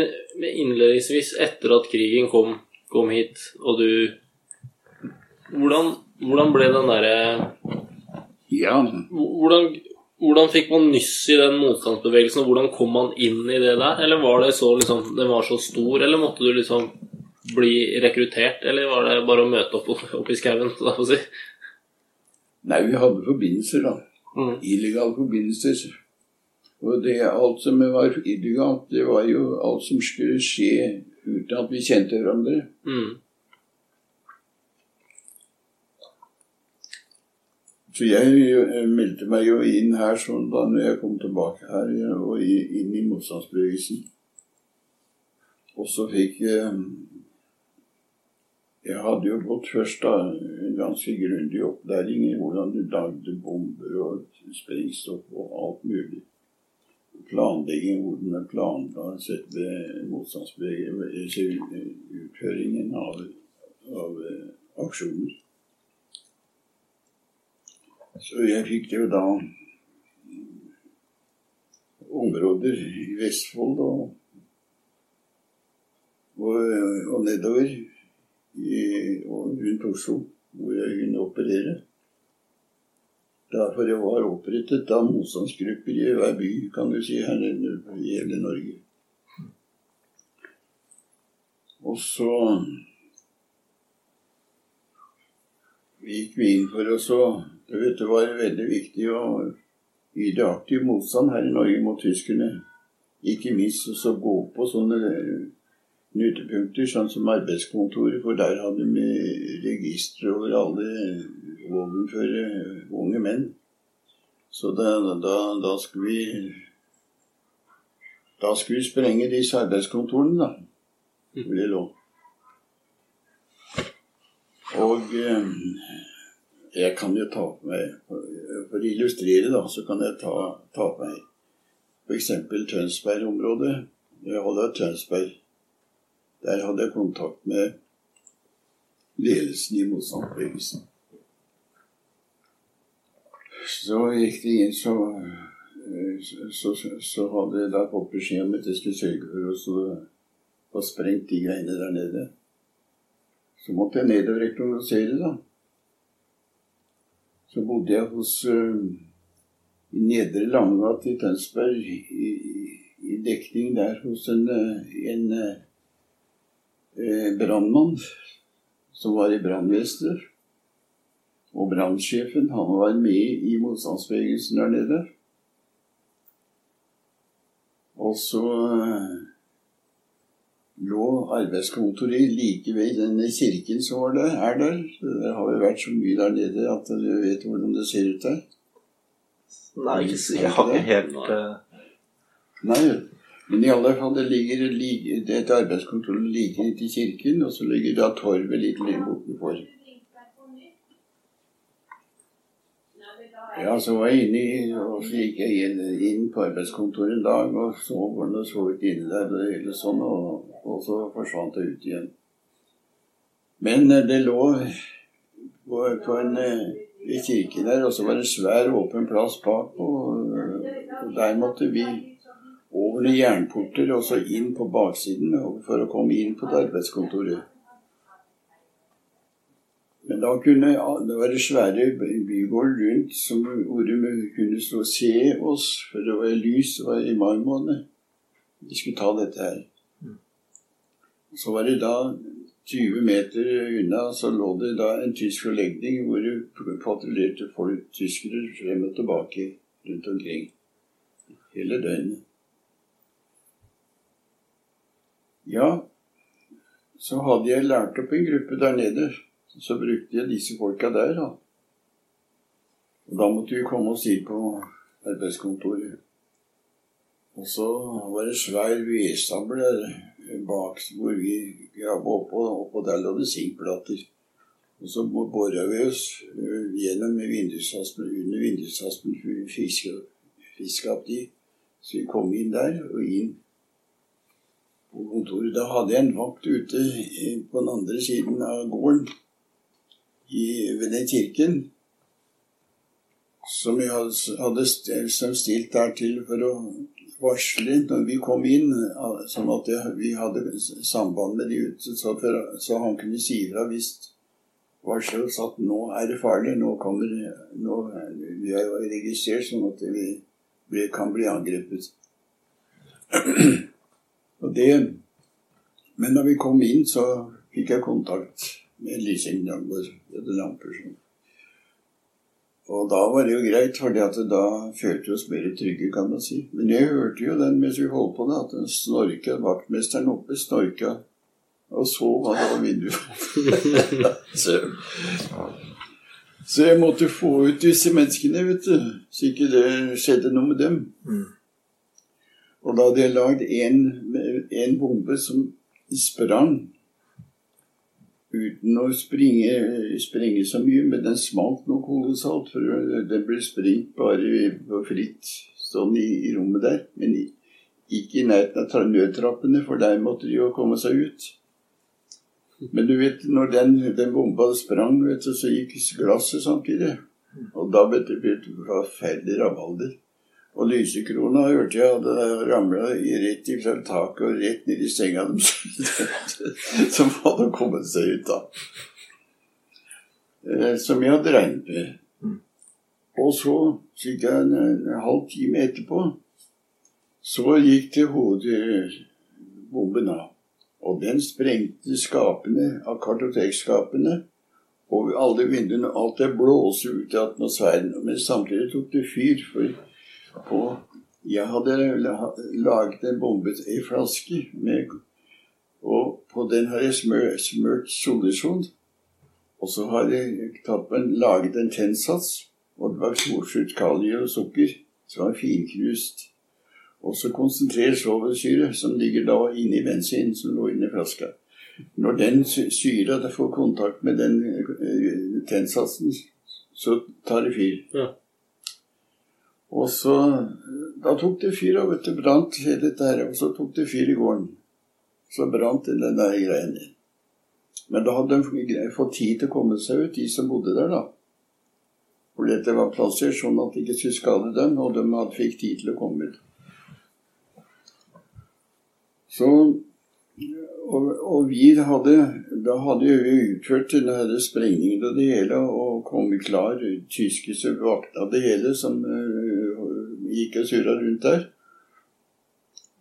Men, men innledningsvis, etter at krigen kom, kom hit, og du Hvordan, hvordan ble den derre Ja, hvordan, hvordan fikk man nyss i den motstandsbevegelsen, og hvordan kom man inn i det der? Eller var det så liksom Den var så stor, eller måtte du liksom bli rekruttert, eller var det bare å møte opp, opp i skauen, si? Nei, vi hadde forbindelser, da. Mm. Illegale forbindelser. Og det, alt som var illegalt, det var jo alt som skulle skje uten at vi kjente hverandre. Mm. Så jeg eh, meldte meg jo inn her sånn da når jeg kom tilbake her og i, inn i motstandsbevegelsen. Og så fikk jeg Jeg hadde jo gått først da en ganske grundig opplæring i hvordan du lagde bomber og sprengstoff og alt mulig. Planlegging, hvordan du planla selve motstandsbevegelsen, utføringen av, av eh, aksjoner. Så jeg fikk jo da områder i Vestfold og, og, og nedover i, og rundt Oslo hvor jeg kunne operere. Derfor jeg var opprettet da motstandsgrupper i hver by, kan du si, her i hele Norge. Og så gikk vi inn for oss og det vet du, var veldig viktig å yte aktiv motstand her i Norge mot tyskerne. Ikke minst å gå på sånne knutepunkter, sånn som arbeidskontoret, for der hadde vi registre over alle våpenføre unge menn. Så da, da, da, skulle vi Da skulle vi sprenge disse arbeidskontorene, da. Hvor det lå. Og eh, jeg kan jo ta på meg For å illustrere, da, så kan jeg ta, ta på meg f.eks. Tønsberg-området. Jeg hadde Tønsberg. Der hadde jeg kontakt med ledelsen i motstandsbevegelsen. Så gikk de inn, så, så, så, så hadde jeg da fått beskjed om at jeg skulle sørge for å få sprengt de greiene der nede. Så måtte jeg nedover rekognosere, da. Så bodde jeg hos uh, i Nedre Langgate i Tønsberg, i, i, dekning der hos en, en uh, brannmann som var i brannvesenet. Og brannsjefen, han var med i motstandsbevegelsen der nede. Og så uh, lå arbeidskontoret like ved denne kirken som var der, er der. Det har jo vært så mye der nede at du vet hvordan det ser ut der. Nei, jeg har ikke helt uh... Nei, men i alle fall det ligger et arbeidskontor like inntil kirken, og så ligger da torvet litt lenger bortenfor. Ja, så var jeg inne i, og så gikk jeg inn, inn på arbeidskontoret en dag og så hvordan det så ut inni der. og hele sånn, og, og, så forsvant det ut igjen. Men eh, det lå på, på en i kirken der, og så var det svær, åpen plass bak. Og, og der måtte vi over noen jernporter og så inn på baksiden for å komme inn på det arbeidskontoret. Da kunne det være svære bygård rundt som, vi kunne stå og se oss, for det var lys, det var i mai måned. Vi skulle ta dette her. Så var det da 20 meter unna så lå det da en tysk forlegning hvor det patruljerte folk, tyskere, frem og tilbake rundt omkring. Hele døgnet. Ja, så hadde jeg lært opp en gruppe der nede så brukte jeg disse folka der, da. Og da måtte vi komme oss inn på arbeidskontoret. Og så var det svær vedstabel der bak hvor vi grabba oppå, oppå der lå det sinkplater. Og så bora vi oss øh, gjennom vindusaspen, under vindusaspen fiska opp de. Så vi kom inn der og inn på kontoret. Da hadde jeg en vakt ute på den andre siden av gården i, ved den kirken som jeg hadde, stilt der til for å, varsle når vi kom inn, sånn at vi hadde samband med de ute, så, for, så han kunne si ifra hvis varslet oss at nå er det farlig, nå kommer nå, Vi er registrert sånn at vi, vi kan bli angrepet. Og det, men da vi kom inn, så fikk jeg kontakt med Lysing. Det hadde lamper sånn. Og da var det jo greit, for da følte vi oss mer trygge, kan man si. Men jeg hørte jo den mens vi holdt på det, at den snorka, vaktmesteren oppe snorka og så hva det var vinduet. så, så jeg måtte få ut disse menneskene, vet du. Så ikke det skjedde noe med dem. Mm. Og da hadde jeg lagd en, en bombe som sprang uten å springe, sprenge så mye, men den smalt noe kolossalt. For den ble sprengt bare fritt sånn i, i rommet der. Men ikke i nærheten av nødtrappene, for der måtte de jo komme seg ut. Men du vet, når den, den bomba sprang, vet du, så gikk glasset samtidig. Og da ble det forferdelig rabalder. Og lysekrona hørte jeg hadde ramla rett fra taket og rett ned i senga deres. Som hadde kommet seg ut, da. Eh, Som jeg hadde regnet med. Og så, ca. En, en halv time etterpå, så gikk det hovedbomben av. Og den sprengte skapene av kartotekskapene og alle vinduene. Alt det blåste ut i atmosfæren. Men samtidig tok det fyr. For på Jeg hadde laget en bombe i flaske, med, og på den har jeg smør, smørt solisjon Og så har jeg tatt en, laget en tennsats, og det var solskytt kalium og sukker, som var finknust. Og så konsentrert svovelsyre, som ligger da inni bensinen som lå inni flaska. Når den sy- syra får kontakt med den eh, tennsatsen, så tar det fyr. Ja. Og så Da tok det fyr, og vet du, brant hele dette her. Og så tok det fyr i gården. Så brant den der greien. Men da hadde de fått tid til å komme seg ut, de som bodde der, da. For dette var plasser sånn at de ikke skulle skade dem, og de hadde fikk tid til å komme ut. Så og, og vi hadde Da hadde vi utført denne sprengningen og det hele og kommet klar. Tyske som vakta det hele, som eh, gikk og surra rundt der.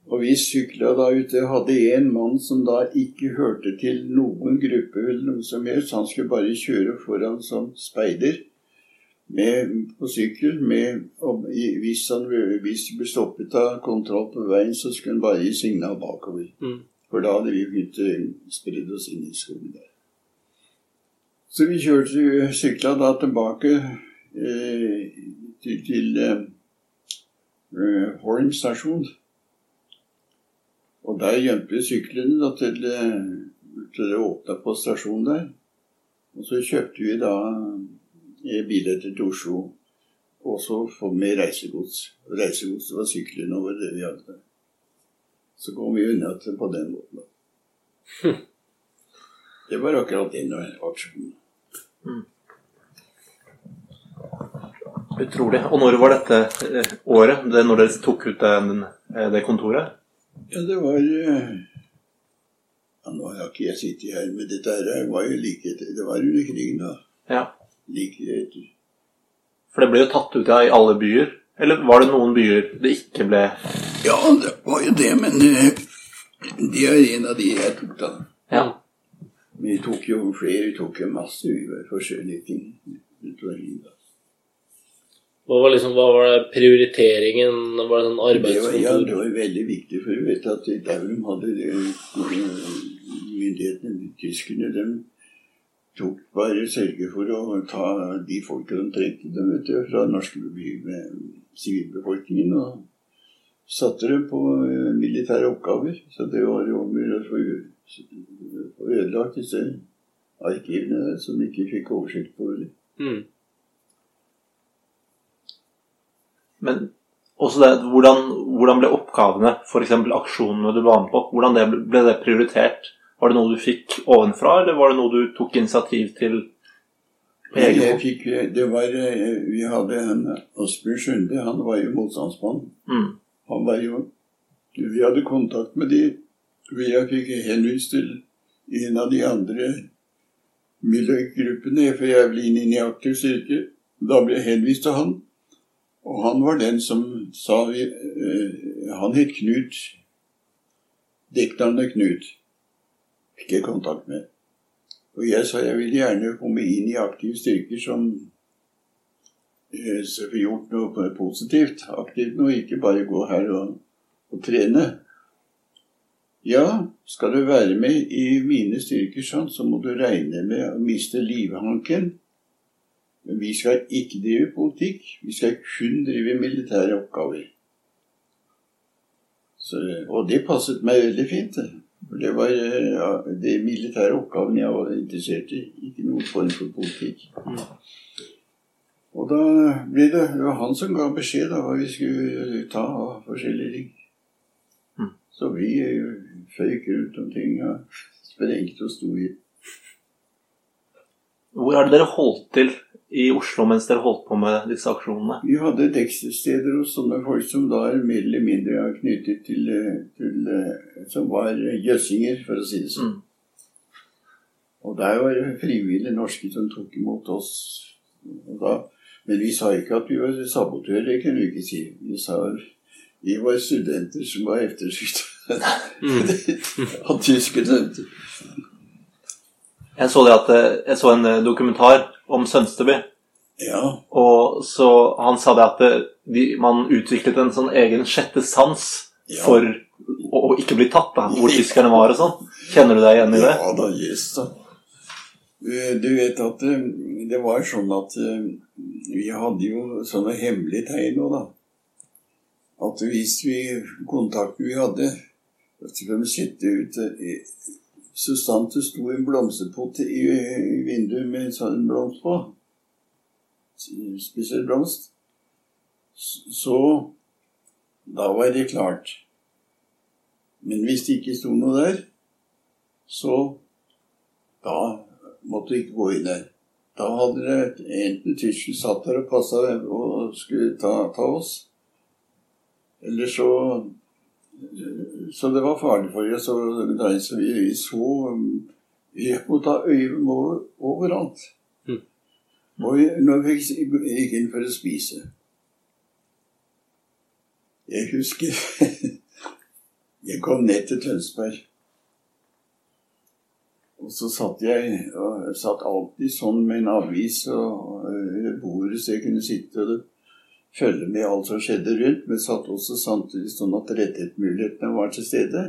Og vi sykla da ute. Hadde en mann som da ikke hørte til noen gruppe eller noe som helst. Han skulle bare kjøre foran som speider med, på sykkel. Med, og hvis han hvis vi ble stoppet av kontroll på veien, så skulle han bare gi signal bakover. Mm. For da hadde vi begynt å spredd oss inn i skogen der. Så vi kjørte sykla da tilbake eh, til, til eh, eh, Horn stasjon. Og der gjemte vi syklene da, til, eh, til det åpna på stasjonen der. Og så kjøpte vi da eh, billetter til Oslo. Og så få med reisegods. Reisegods var syklene over det vi hadde. Så kom vi unna til på den måten. da. Det var akkurat den aksjonen. Utrolig. Og når var dette eh, året? Det, når dere tok ut den, eh, det kontoret? Ja, det var eh, ja, Nå har ikke jeg sittet her, men dette her var jo like Det var under krigen, da. Ja. Like etter. For det ble jo tatt ut ja, i alle byer. Eller var det noen byer det ikke ble Ja, det var jo det, men eh, det er en av de jeg tok, da. Ja. Vi tok jo flere. Vi tok jo masse forskjellige ting. utover livet, da. Hva var, liksom, hva var det prioriteringen? Var det sånn Det var, ja, det var veldig viktig, for du vet at der de hadde myndighetene, myndighetene, tyskerne, de tok bare sørge for å ta de folka de trengte dem, vet du, fra norske med sivilbefolkningen, og satte dem på eh, militære oppgaver. Så det var jo om å få ødelagt disse arkivene som ikke fikk oversikt på. det. Mm. Men også det, hvordan, hvordan ble oppgavene, f.eks. aksjonene du var med på, hvordan det ble, ble det prioritert? Var det noe du fikk ovenfra, eller var det noe du tok initiativ til Jeg fikk, det var, eh, vi hadde en Asbjørn Sunde, han var jo motstandsmann. Mm. Han var jo Vi hadde kontakt med de. Jeg fikk henvist til en av de andre miljøgruppene, for jeg ble inn i aktiv styrke. Da ble jeg henvist til han. Og han var den som sa vi, uh, Han het Knut. Dekknavnet Knut. Fikk jeg kontakt med. Og jeg sa jeg vil gjerne komme inn i aktive styrker som uh, så får gjort noe positivt. Aktivt noe, ikke bare gå her og, og trene. Ja, skal du være med i mine styrker sånn, så må du regne med å miste livhanken. Men vi skal ikke drive politikk. Vi skal kun drive militære oppgaver. Så, og det passet meg veldig fint. det. For det var ja, de militære oppgavene jeg var interessert i. Ikke noen form for politikk. Og da ble det, det var han som ga beskjed om hva vi skulle ta av forskjellige ting. Mm. Så vi eh, føyk rundt omkring og sprengte og sto i. Hvor har dere holdt til i Oslo mens dere holdt på med disse aksjonene? Vi hadde deksteder hos sånne folk som da er mer eller mindre knyttet til, eh, til eh, Som var jøssinger, for å si det sånn. Mm. Og der var det frivillige norske som tok imot oss. Og da, men vi sa ikke at vi var sabotører, det kunne vi ikke si. Vi sa vi var studenter som var efterskytt av tyske studenter. Jeg så, det at, eh, jeg så en dokumentar om Sønsteby. Ja, Og så Han sa det at det- de, man utviklet en sånn egen sjette sans Ja. for å, å ikke bli tatt, da, hvor tyskerne var og sånn. Kjenner du deg igjen i det? ja da, yes da. Eh, Du vet at eh, det var sånn at eh, vi hadde jo sånne hemmelige tegn nå, da. At hvis vi kontakten vi hadde så kunne de sette ut eh, sto i en blomsterpott i vinduet med en sånn blomst på, spesiell blomst, så Da var det klart. Men hvis det ikke sto noe der, så da måtte du ikke gå inn der. Da hadde det enten tyskere satt der og passa og skulle ta, ta oss, eller så Så det var farlig for oss. å da- Så vi, så ha øye overalt. Mm. Og vi, når vi gikk inn for å spise Jeg husker Jeg kom ned til Tønsberg. Og så satt jeg og satt alltid sånn med en avis og øh, bordet så jeg kunne sitte og følge med alt som skjedde rundt, men satt også samtidig sånn at rettighetsmulighetene var til stede.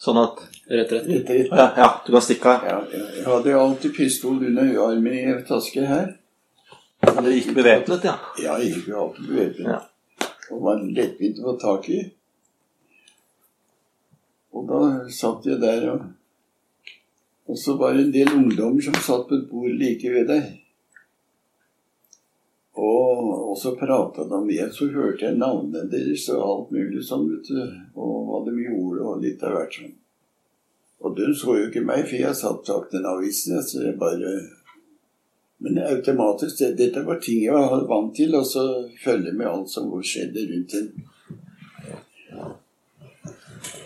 Sånn at Rett, rett. Rettighet. ja, ja, du kan stikke av. Ja, ja, jeg hadde alltid pistol under armen i en taske her. det gikk bevæpnet, ja. Ja, jeg gikk jo alltid bevæpnet. Ja. Og var lettvint å få tak i. Og da satt jeg der, og, og så var det en del ungdommer som satt på et bord like ved deg. Og, og så prata de med, så hørte jeg navnene deres og alt mulig sånn, vet du. Og hva de gjorde, og litt av hvert sånn. Og de så jo ikke meg, for jeg satt bak den avisen. Så jeg bare Men automatisk, det, dette var ting jeg var vant til, og så følge med alt som skjedde rundt en.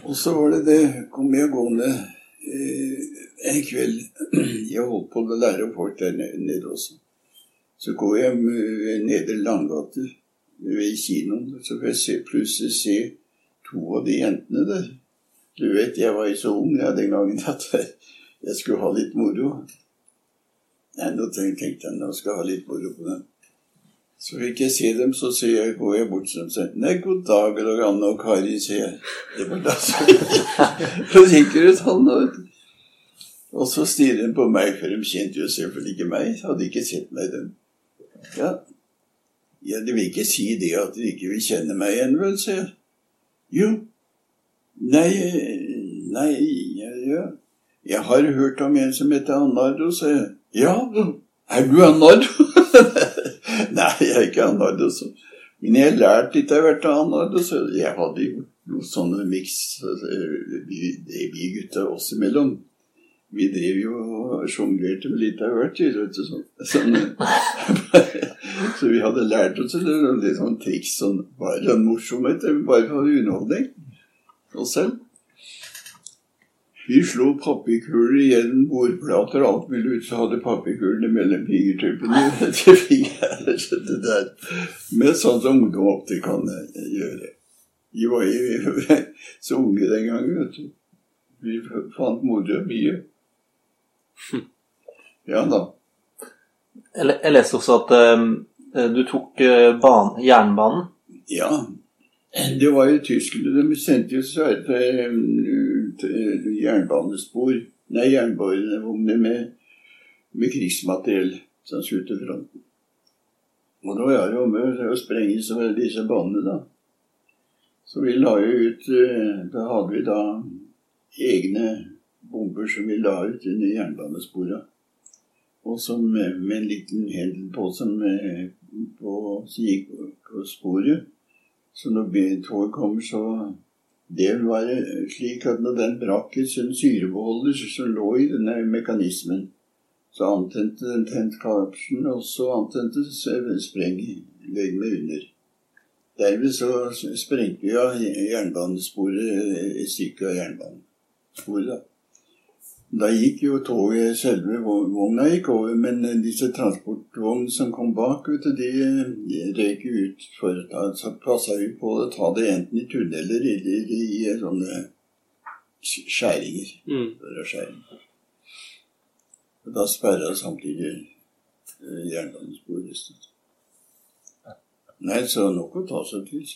Og så var det det, kom jeg gående eh, en kveld Jeg holdt på å lære folk der nede også. Så går jeg nede i Langgate ved kinoen, så får jeg se, plutselig se to av de jentene der. Du vet, jeg var jo så ung ja, den gangen at jeg skulle ha litt moro. Nei, nå tenkte jeg nå skal jeg ha litt moro på dem. Så fikk jeg se dem, så ser jeg, går jeg bort til dem og sier Nei, god dag, eller Anne og Kari, sier jeg. Det var da så Så kikker ut han, da, du. Og så stirrer de på meg, for de kjente jo selvfølgelig ikke meg. Hadde ikke sett meg, dem. Ja. ja, det vil ikke si det at de ikke vil kjenne meg igjen, vel, sier jeg. Jo. Nei, nei, ja, ja. Jeg har hørt om en som heter Anardo, sier jeg. Ja, er du Anardo? nei, jeg er ikke Anardo, så. Men jeg har lært litt av hvert av Anardo, så jeg hadde gjort noen sånne miks, vi, vi gutta oss imellom. Vi drev jo og sjonglerte med litt av hvert, du, sånn. så vi hadde lært oss litt sånn triks, sånn, bare en morsomhet, bare for underholdning. oss selv. Vi slo papirkuler gjennom bordplater og alt mulig ut, så hadde papirkulene mellom fingertuppene. det der. Med sånn som ungdom ofte kan gjøre. Vi var jo så unge den gangen, vet du. Vi fant moro mye. Ja da. Jeg, jeg leste også at um, du tok uh, ban, jernbanen. Ja. Det var jo tyskerne. De sendte jo svære jernbanespor Nei, jernbanevogner med, med krigsmateriell som skulle til fronten. Og da var det om å sprenge disse banene, da. Så vi la jo ut Da hadde vi da egne bomber som vi la ut under jernbanesporene. Og som med en liten hendel på som, på, som gikk på sporet. Så når toget kommer, så Det var slik at når den brakk i en syrebeholder som lå i denne mekanismen, så antente den tentkapselen, og så antente sprenglegemet under. Derved så sprengte vi av jernbanesporet et stykke av jernbanesporet. Da. Gikk jo toget, selve vogna gikk over, men disse transportvognene som kom bak, vet du, de røyk ut. For da altså, passa vi på å ta det enten i tunneler eller i, i sånne skjæringer. Mm. Og da sperra samtidig jernbanesporet. Nei, så nok å ta seg til.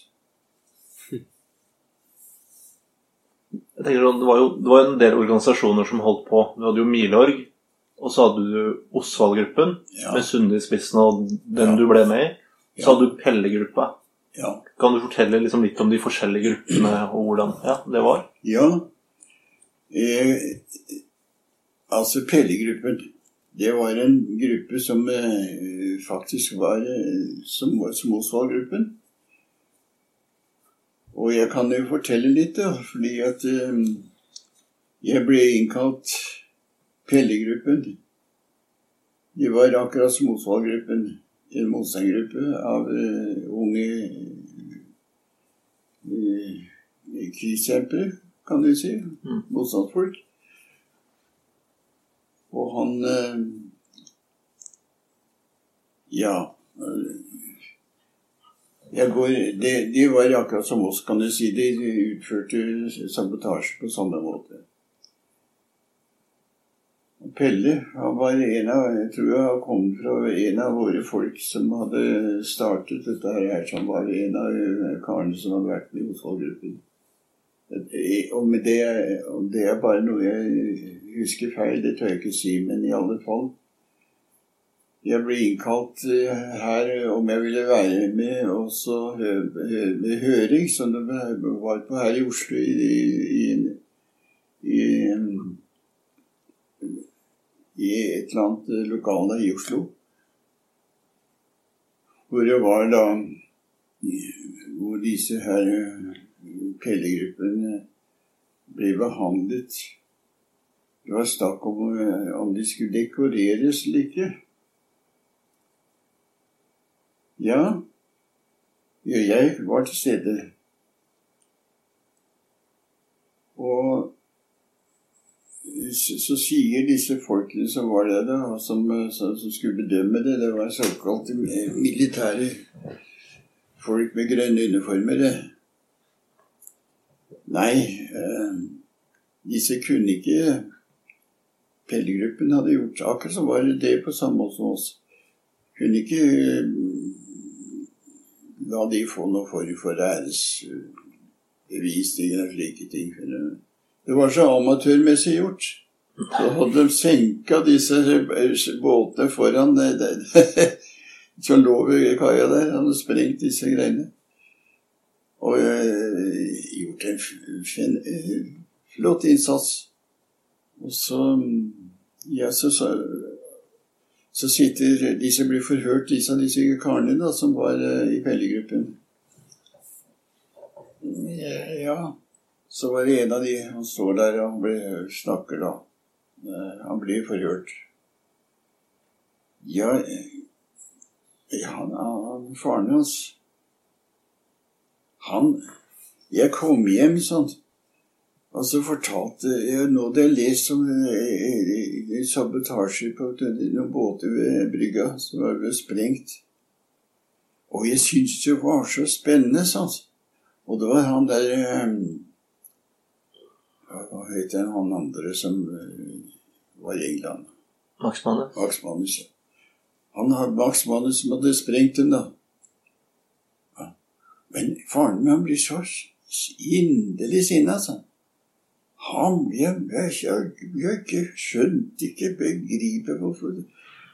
Jeg tenker sånn, det var jo det var en del organisasjoner som holdt på. Du hadde jo Milorg, og så hadde du Osvald-gruppen Ja. med Sunde i spissen og den Ja. du ble med i. Så Ja. hadde du Pelle-gruppa. Ja. Kan du fortelle liksom litt om de forskjellige gruppene og hvordan ja, det var? Ja. Eh, altså Pellegruppen. Det var en gruppe som eh, faktisk var eh, som, som Osvald-gruppen. Og jeg kan jo fortelle litt, da, fordi at eh, jeg ble innkalt Pellegruppen. De var akkurat som Osvald-gruppen, en motstandsgruppe av eh, unge eh, krigskjempere, kan du si. Mm. Motstandsfolk. Og han eh, Ja. Går, de, de var akkurat som oss, kan du si. De utførte sabotasje på samme måte. Pelle han var en av jeg tror han kom fra en av våre folk som hadde startet dette her, som var en av karene som hadde vært med i Osvald-gruppen. Med det, om det er bare noe jeg husker feil, det tør jeg ikke si, men i alle fall Jeg ble innkalt eh, her om jeg ville være med også med høring, som det var på her i Oslo i, i, i, i et eller annet lokale i Oslo. Hvor det var da Hvor disse her pellegruppene ble behandlet. Det var snakk om eh, om de skulle dekoreres eller ikke. Ja, jeg var til stede. Og så, sier disse folkene som var der, da, som, som, skulle bedømme det, det var såkalte militære folk med grønne uniformer. Nei, eh, disse kunne ikke Pellegruppen hadde gjort akkurat som var det på samme måte som oss. Kunne ikke eh, la de få noe form for æresbevisning eller slike ting. Det var så amatørmessig gjort. Så hadde de senka disse båtene foran som lå ved kaia der. Hadde sprengt disse greiene. Og øh, gjort en fin, eh, flott innsats. Og så så, så, så sitter de som blir forhørt, disse av disse karene da, som var eh, i pellegruppen. Ja, så var det en av de Han står der og ble, snakker da. Eh, Han blir forhørt. Ja, ja han, han faren hans Han Jeg kom hjem sånn Og så fortalte jeg Nå hadde jeg lest om eh, eh, sabotasjer på noen båter ved brygga som var ble sprengt. Og jeg syntes det var så spennende, sant. Og det var han der eh, Hva heter han, andre som eh, var i England? Max Manus. Max Manus. ja. Han hadde Max Manus som hadde sprengt den, da. Ja. Men faren min blir så inderlig sinna, altså. Han jeg, jeg, jeg, jeg skjønte ikke begripe hvorfor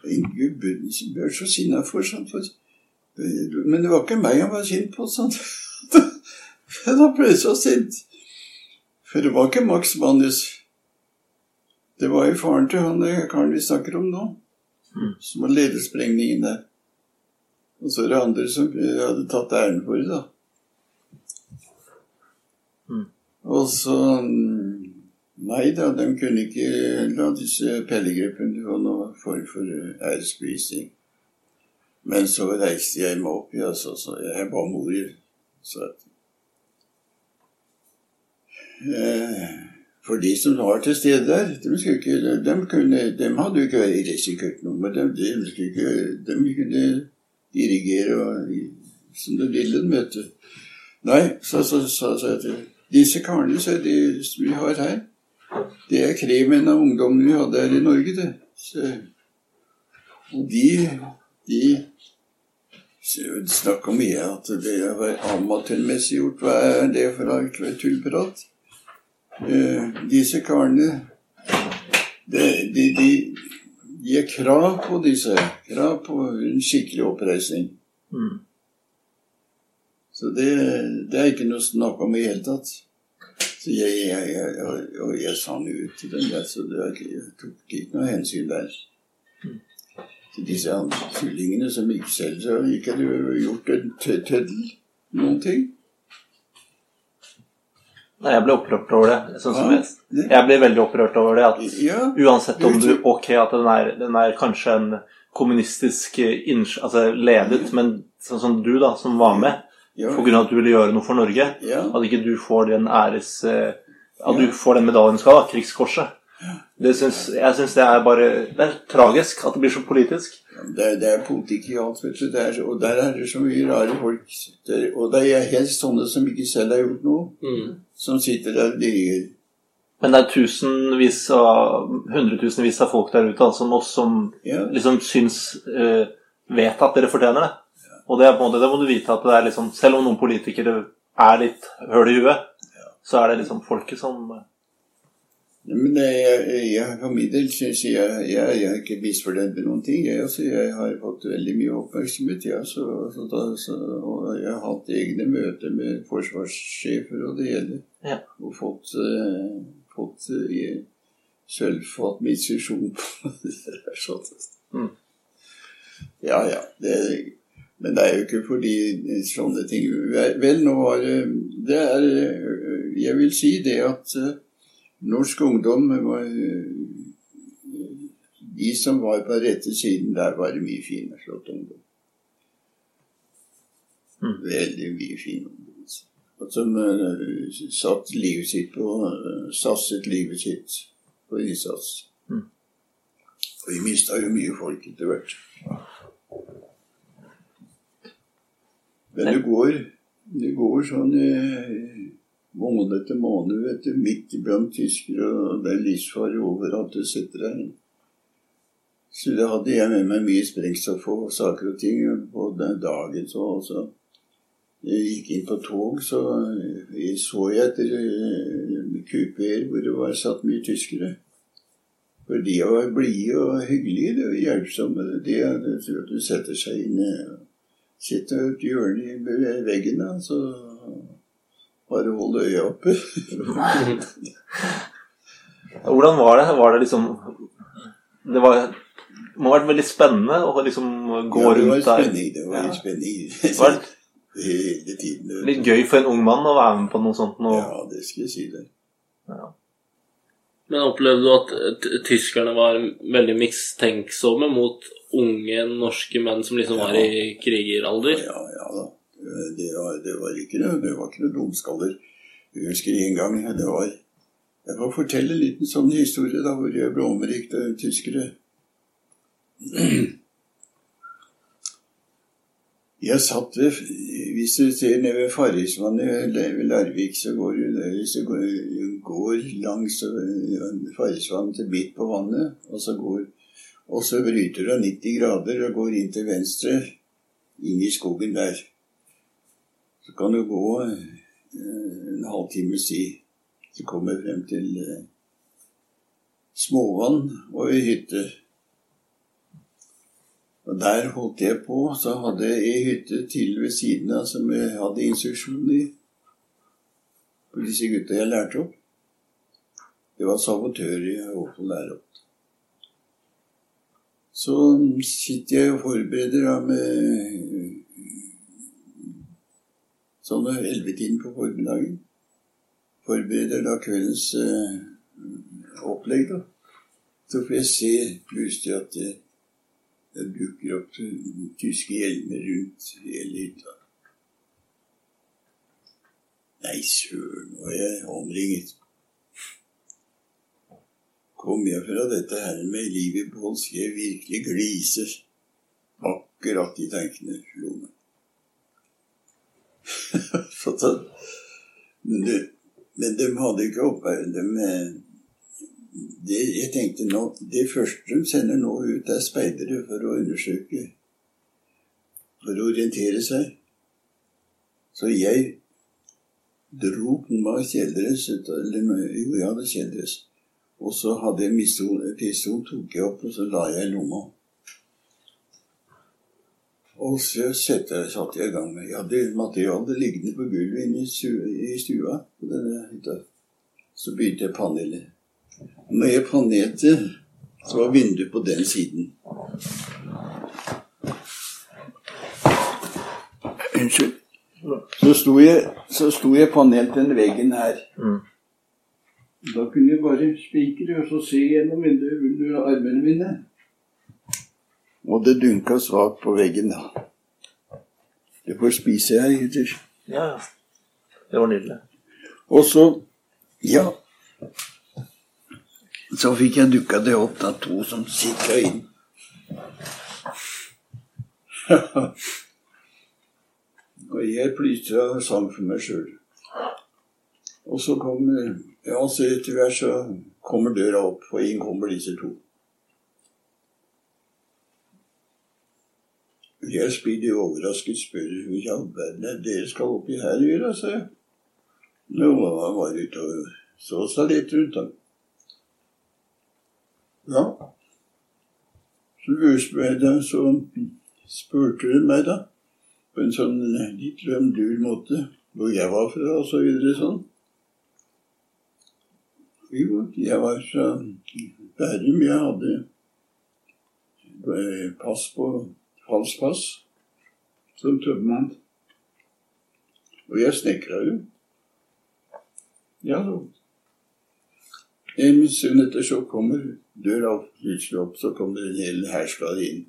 en gubbe ble så sinna for sånt. Men det var ikke meg han var sint på. sånn. Da ble jeg så sint. For det var ikke Max Manus. Det var jo faren til han eh, karen vi snakker om nå, Mm. som har ledet sprengningen der. Og så er det andre som eh, hadde tatt æren for det, da. Mm. Og så mm, Nei da, de kunne ikke la disse pellegruppene få noe form for eh, æresbevisning. Men så reiste jeg meg opp, ja, så, så jeg ba mor så at eh, For de som var til stede der, de, ikke, de, kunne, de hadde jo ikke men de, de, ikke, de kunne dirigere og, som de ville, vet du. Nei, så sa jeg til disse karene som vi har her, det er kremen av ungdommen vi hadde her i Norge, det. Så, og de, de snakker mye at det var amatørmessig gjort. Hva er det for noe tullprat? Eh, disse karene de, de, de, de er krav på disse. Krav på en skikkelig oppreisning. Mm. Så det, det er ikke noe snakk om i det hele tatt. Så jeg, jeg, jeg, og jeg sa han ut til den der, så jeg tok ikke noe hensyn der. Til disse tullingene som ikke selv så ikke hadde gjort en tøddel. Noen ting. Nei, jeg ble opprørt over det. Sånn som Ja, det- jeg ble veldig opprørt over det. At Ja, uansett om du Ok, at den er, den er kanskje en kommunistisk eh, inns- altså ledet, men sånn som du, da, som var med ja, pga. at du ville gjøre noe for Norge, ja. at ikke du får den æres... eh, At du får den medaljen du skal ha, krigskorset. Det syns, jeg syns det er bare Det er tragisk at det blir så politisk. Det det er politikk i alt, vet du. Det er, og der er det så mye rare folk. Der, og det er helst sånne som ikke selv har gjort noe, Mm. som sitter der og dirrer. Men det er tusenvis av hundretusenvis av folk der ute altså, som oss som Ja. liksom syns uh, Vet at dere fortjener det. Og det, er på en måte, det må du vite at det er liksom Selv om noen politikere er litt høl i huet, så er det liksom folket som Men det, jeg, jeg for min del syns jeg, jeg, jeg er ikke misfornøyd med noen ting. Jeg, altså, jeg har fått veldig mye oppmerksomhet. Ja, så, så så, og jeg har hatt egne møter med forsvarssjefer og det hele. Ja. Og fått, uh, fått uh, sølvfat med instruksjon på det der. sånn. Mm. Ja, ja. Det, men det er jo ikke fordi sånne ting Vel, nå var det Det er Jeg vil si det at øh, norsk ungdom var øh, De som var på rette siden, der var det mye fine, flott ungdom. Mm. Veldig mye fin ungdom. Og som satt livet sitt på Satset livet sitt på innsats. Mm. Og vi mista jo mye folk etter hvert. Men det går, det går sånn eh, måned etter måned, vet du, midt iblant tyskere, og det er livsfare overalt du setter deg inn. Så da hadde jeg med meg mye sprengstoff og saker og ting på den dagen. Så også. Jeg gikk inn på tog, så jeg så jeg etter eh, kupeer hvor det var satt mye tyskere. For de var blide og hyggelige og hjelpsomme. De, de, de setter seg inn eh, Sitter og hjørne i veggen, da, så bare hold øya oppe. Hvordan var det? Var det liksom Det var, må ha vært veldig spennende å liksom gå ja, det var rundt der. spenning. Det var Ja. litt spenning Var det hele tiden. litt gøy for en ung mann å være med på noe sånt nå? Ja, det skal jeg si deg. Men opplevde du at tyskerne var veldig mistenksomme mot unge norske menn som liksom var i krigeralder? Ja, ja da. Det var, det var ikke noe, det var ikke noe dumskaller. Jeg husker en gang det var Jeg får fortelle en liten sånn historie da hvor jeg ble omrikt av tyskere. Jeg satt ved Hvis du ser ned ved Farrisvannet ved Larvik, så går du går langs øh, Farrisvannet til midt på vannet, og så, går, og så bryter du av 90 grader og går inn til venstre, inn i skogen der. Så kan du gå øh, en halvtimes tid. Så kommer frem til øh, Småvann og ei hytte. Og der holdt jeg på. Så hadde jeg ei hytte til ved siden av som jeg hadde instruksjon i. For disse gutta jeg lærte opp. Det var sabotører jeg holdt på å lære opp. Så sitter jeg og forbereder da med sånn ellevetiden på formiddagen. Forbereder da kveldens eh, opplegg, da. Så får jeg se plutselig at det det dukker opp tyske hjelmer rundt hele hytta. Nei, søren, nå er jeg omringet. Kom jeg fra dette her med livet på behold, skal jeg virkelig glise. Akkurat de tankene slo meg. men, de, hadde ikke oppværet dem med det, jeg tenkte nå, det første de sender nå ut, er speidere for å undersøke For å orientere seg. Så jeg dro på meg kjeledress Eller jo, jeg hadde kjeledress. Og så hadde jeg pistol, pistol, tok jeg opp, og så la jeg i lomma. Og så satte jeg i gang med Jeg hadde materialet liggende på gulvet inne i stua på denne hytta. Så begynte jeg panelet. Når jeg panerte, så var vinduet på den siden. Unnskyld. Så sto jeg, jeg panelt den veggen her. Da kunne jeg bare spikre og så se gjennom vinduet under armene mine. Og det dunka svakt på veggen, da. Det får spise her, gutter. Ja, ja. Det var nydelig. Og så Ja. Så fikk jeg dukka det opp da to som sikra inn. og jeg plystra sang for meg sjøl. Og så kommer Ja, så etter hvert så kommer døra opp, og inn kommer disse to. Jeg spiller overrasket spør hva i all verden er dere skal oppi her gjøre, sa jeg. Nå var jeg ute og så seg litt rundt. da. Ja. Så så de meg, da, på en sånn litt lømdur måte, hvor jeg var fra, og så videre sånn. Jo, jeg var fra Bærum. Jeg hadde pass på falskt pass som tømmermann. Og jeg snekra jo. Ja, så En stund etter så kommer døra plutselig opp, så kommer en hel hærskare inn.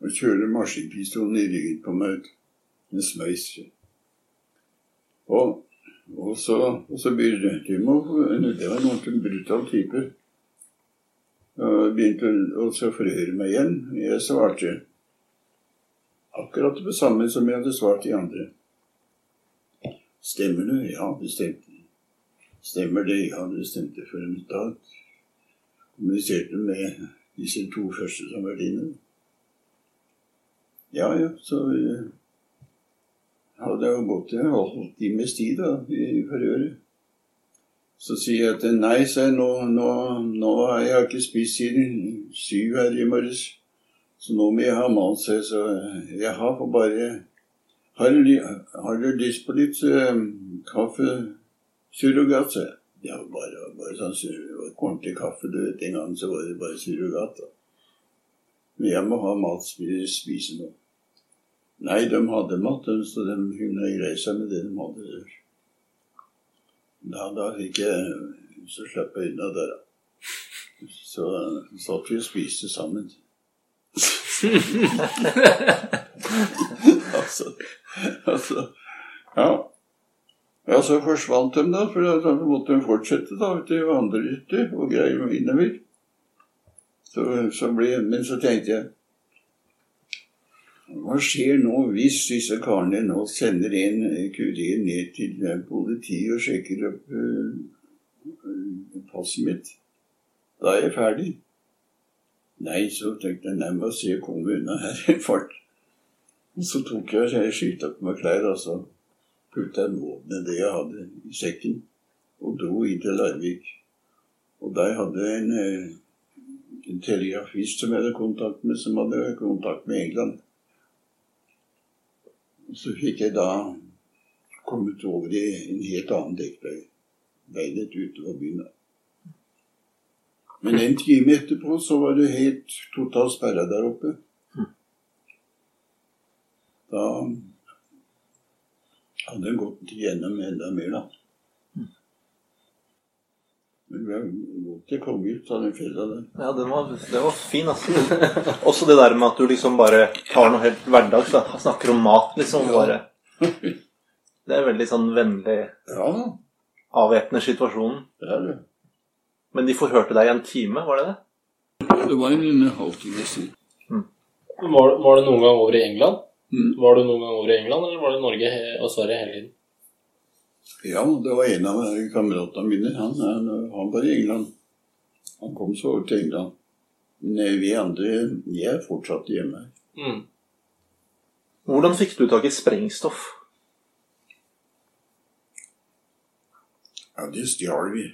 Og kjører maskinpistolen i ryggen på meg. En smøys. Og, og, så, og så å Det var en ordentlig brutal type. Og begynte å forhøre meg igjen. Jeg svarte akkurat det samme som jeg hadde svart de andre. Stemmer det? Ja, det stemte. Stemmer det? Ja, det stemte. For en dag kommuniserte med disse to første som var dine. Ja, ja, så uh, hadde jeg gått en halv times tid da, i forhøret. Så sier jeg til nei, sa jeg, nå, nå, nå har jeg ikke spist siden syv her i morges. Så nå må jeg ha mat, sa jeg. Så jeg har for bare Har du, har du lyst på litt uh, kaffe surrogat, sa jeg. Ja, bare, bare sånn ordentlig kaffe. Du vet, En gang så var det bare surrogat. da. Men jeg må ha mat, spise noe. Nei, de hadde mat, så de kunne greie seg med det de hadde. Da, da fikk jeg Så slapp jeg unna der, da. Så satt vi og spiste sammen. altså, altså Ja. Ja, så forsvant de, da, for da måtte de fortsette da, til vandrehytte og greier innover. Så, så ble, men så tenkte jeg Hva skjer nå hvis disse karene nå sender en kurir ned til politiet og sjekker opp uh, passet mitt? Da er jeg ferdig. Nei, så tenkte jeg nei, må se å komme unna her i fart. Så tok jeg og skifta på meg klær, og så putta jeg våpenet det jeg hadde i sekken, og dro inn til Larvik. Og der hadde jeg en, en telegrafist som jeg hadde kontakt med, som hadde kontakt med England. Så fikk jeg da kommet over i en helt annen dekkleilighet utover byen. Men en time etterpå så var det helt totalt sperra der oppe. Da hadde en gått igjennom enda mer, da. Av den der. Ja, den var, det var fin, altså. Også det der med at du liksom bare tar noe helt hverdags. da. Snakker om mat, liksom. Bare. Det er veldig sånn vennlig Ja, avvæpner situasjonen. det er det. Men de forhørte deg i en time, var det det? Det var en halvtime siden. Var, var det noen gang over i England? Mm. Var du noen gang over i England, eller var det Norge og Sverige hele tiden? Ja, det var en av kameratene mine. Han, han, han var i England. Han kom så over til England. Men eh, vi andre jeg er fortsatt hjemme. Mm. Hvordan fikk du tak i sprengstoff? Ja, det stjal vi.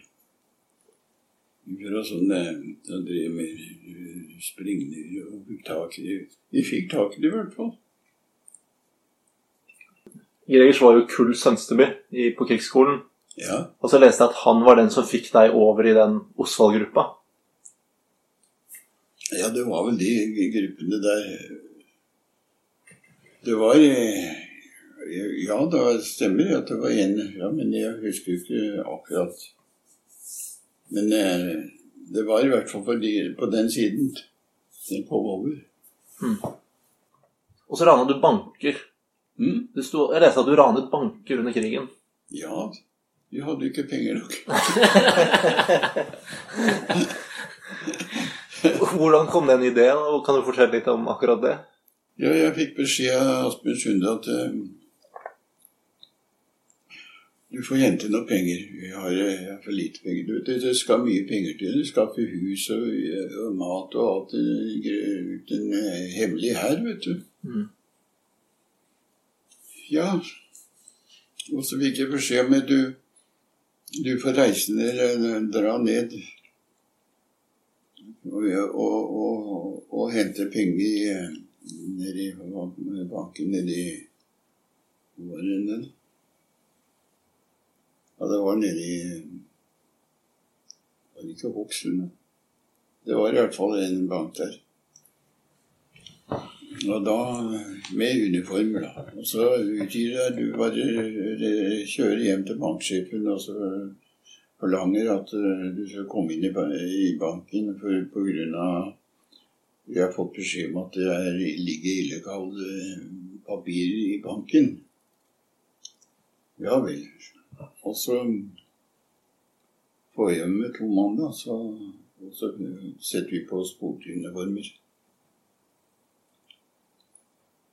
Fra sånne som drev med sprengninger springner og fikk tak i det. Vi fikk tak i det i hvert fall. Gregers var jo Kull Sønsteby i- på krigsskolen. Ja. Og så leste jeg at han var den som fikk deg over i den Osvald-gruppa. ja, det var vel de gruppene der. Det var eh, Ja, det stemmer at det var en ja, Men jeg husker ikke akkurat. Men eh, det var i hvert fall for de, på den siden den kom over. Og så rana du banker. Mm? Det sto, jeg leste at du ranet banker under krigen. Ja, vi hadde ikke penger nok. Hvordan kom den ideen? og Kan du fortelle litt om akkurat det? Ja, jeg fikk beskjed av Asbjørn Sunde at eh, du får hente noe penger. Vi har, eh, har for lite penger. Du, det, det skal mye penger til. Du skaffe hus og, og mat og alt. Ut en eh, hemmelig hær, vet du. Mm. Ja. Og så fikk jeg beskjed om at du, du får reise ned, dra ned og, og, og, og hente penger i eh, nede i banken nede i Hvor var den? Ja, det var nede i Var det ikke Hokksund? Det var i hvert fall en bank der. Og da med uniform, da. Og så deg Du bare eh, kjører hjem til banksjefen og så forlanger at eh, du skal komme inn i banken for, på grunn av vi har fått beskjed om at det er, ligger illegale papirer i banken. Ja vel. Og så får jeg med to mann, da, så, og så setter vi på oss politiuniformer.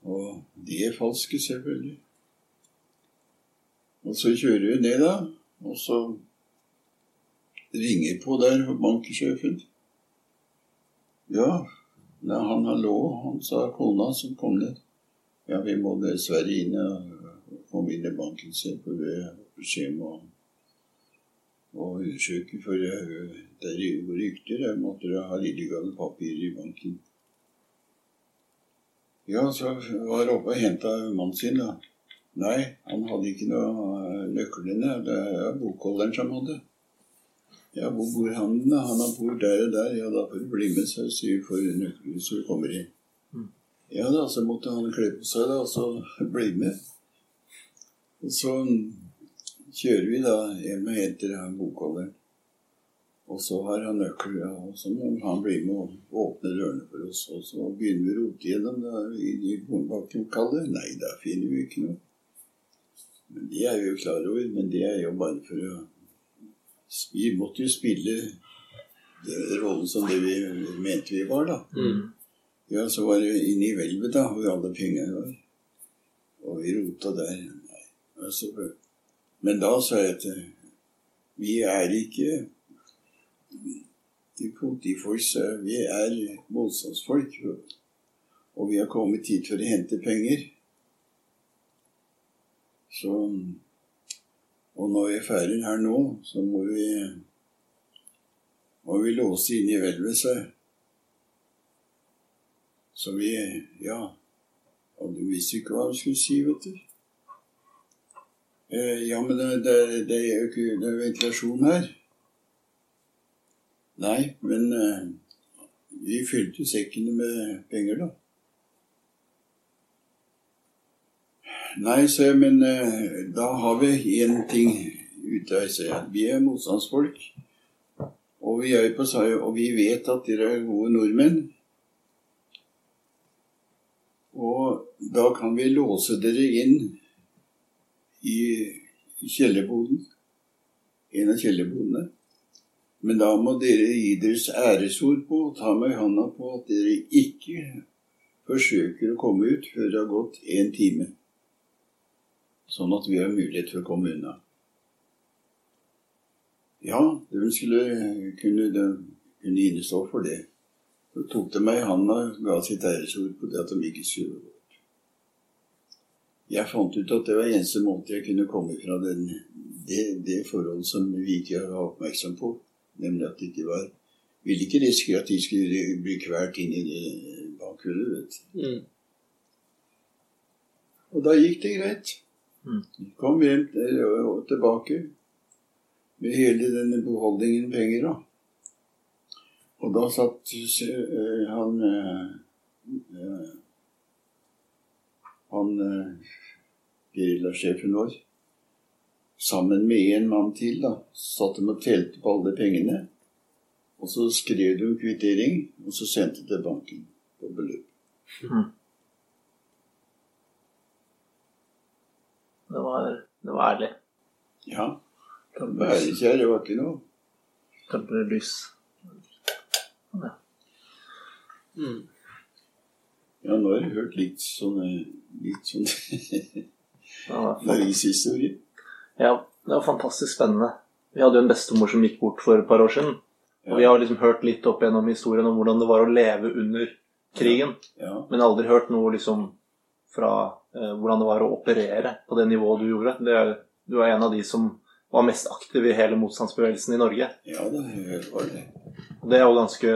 Og de er falske, selvfølgelig. Og så kjører vi ned, da, og så ringer på der banksjefen. Ja, Nei, han lå, han sa kona som kom ned. Ja, vi må dessverre inn og komme inn i banken sin, for vi å, å undersøke. For det er rykter at dere har illegale papirer i banken. Ja, så var Robbe og henta mannen sin, da. Nei, han hadde ikke noe nøklene. Det er bokholderen som hadde. Ja, hvor bor han da? Han har bor der og der. Ja, da får du bli med, så sier vi får nøklene så vi kommer inn. Ja da, så måtte han kle på seg da, og så bli med. Og så kjører vi da hjem og henter bokholderen. Og så har han nøkkel, ja, og så må han bli med og åpne dørene for oss. Og så begynner vi å rote gjennom i, i boklokalet. Nei, der finner vi ikke noe. Men det er vi jo klar over, men det er jo bare for å Vi måtte jo spille rollen som det vi mente vi var, da. Mm. Ja, så var det inne i hvelvet, da, hvor alle pengene var. Og vi rota der. Nei, altså, men da sa jeg at vi er ikke de politifolk. Vi er motstandsfolk. Og vi har kommet hit for å hente penger. Så Og når vi er ferdig her nå, så må vi må vi låse inn i hvelvet, sa. Så vi Ja. Og du visste ikke hva du skulle si, vet du. Eh, ja, men det, det, det er jo ikke det er ventilasjon her. Nei, men uh, vi fylte sekkene med penger, da. Nei, sa jeg, men uh, da har vi én ting ute sa jeg. Vi er motstandsfolk. Og vi, på, og vi vet at dere er gode nordmenn. Og da kan vi låse dere inn i kjellerboden. En av kjellerbodene. Men da må dere gi deres æresord på og ta meg i hånda på at dere ikke forsøker å komme ut før det har gått en time. Sånn at vi har mulighet for å komme unna. Ja, de skulle kunne, de kunne innestå for det. Så tok de meg i handa og ga sitt æresord på det at de ikke skulle gå bort. Jeg fant ut at det var eneste måte jeg kunne komme fra den, det, det forhold som vi ikke var oppmerksom på. Nemlig at det ikke var Ville ikke risikere at de skulle bli kvalt inn i det bakhullet. vet du. Mm. Og da gikk det greit. Mm. Kom hjem og tilbake med hele denne beholdningen penger, da. Og da satt eh, han eh, Han gerillasjefen vår sammen med en mann til, da. Satt de og telte på alle pengene. Og så skrev de kvittering, og så sendte til banken på beløp. Det var, det var ærlig. Ja. Bærekjær, det var ikke noe. Tempelrys. Mm. Ja, nå har jeg hørt litt sånn litt sånn Det var fant- avishistorie. Ja, det var fantastisk spennende. Vi hadde jo en bestemor som gikk bort for et par år siden. Og vi har liksom hørt litt opp gjennom historien om hvordan det var å leve under krigen. Ja. Men aldri hørt noe liksom fra eh, hvordan det var å operere på det nivået du gjorde. Er, du er en av de som var mest aktiv i hele motstandsbevegelsen i Norge. ja det var det. Og det er jo ganske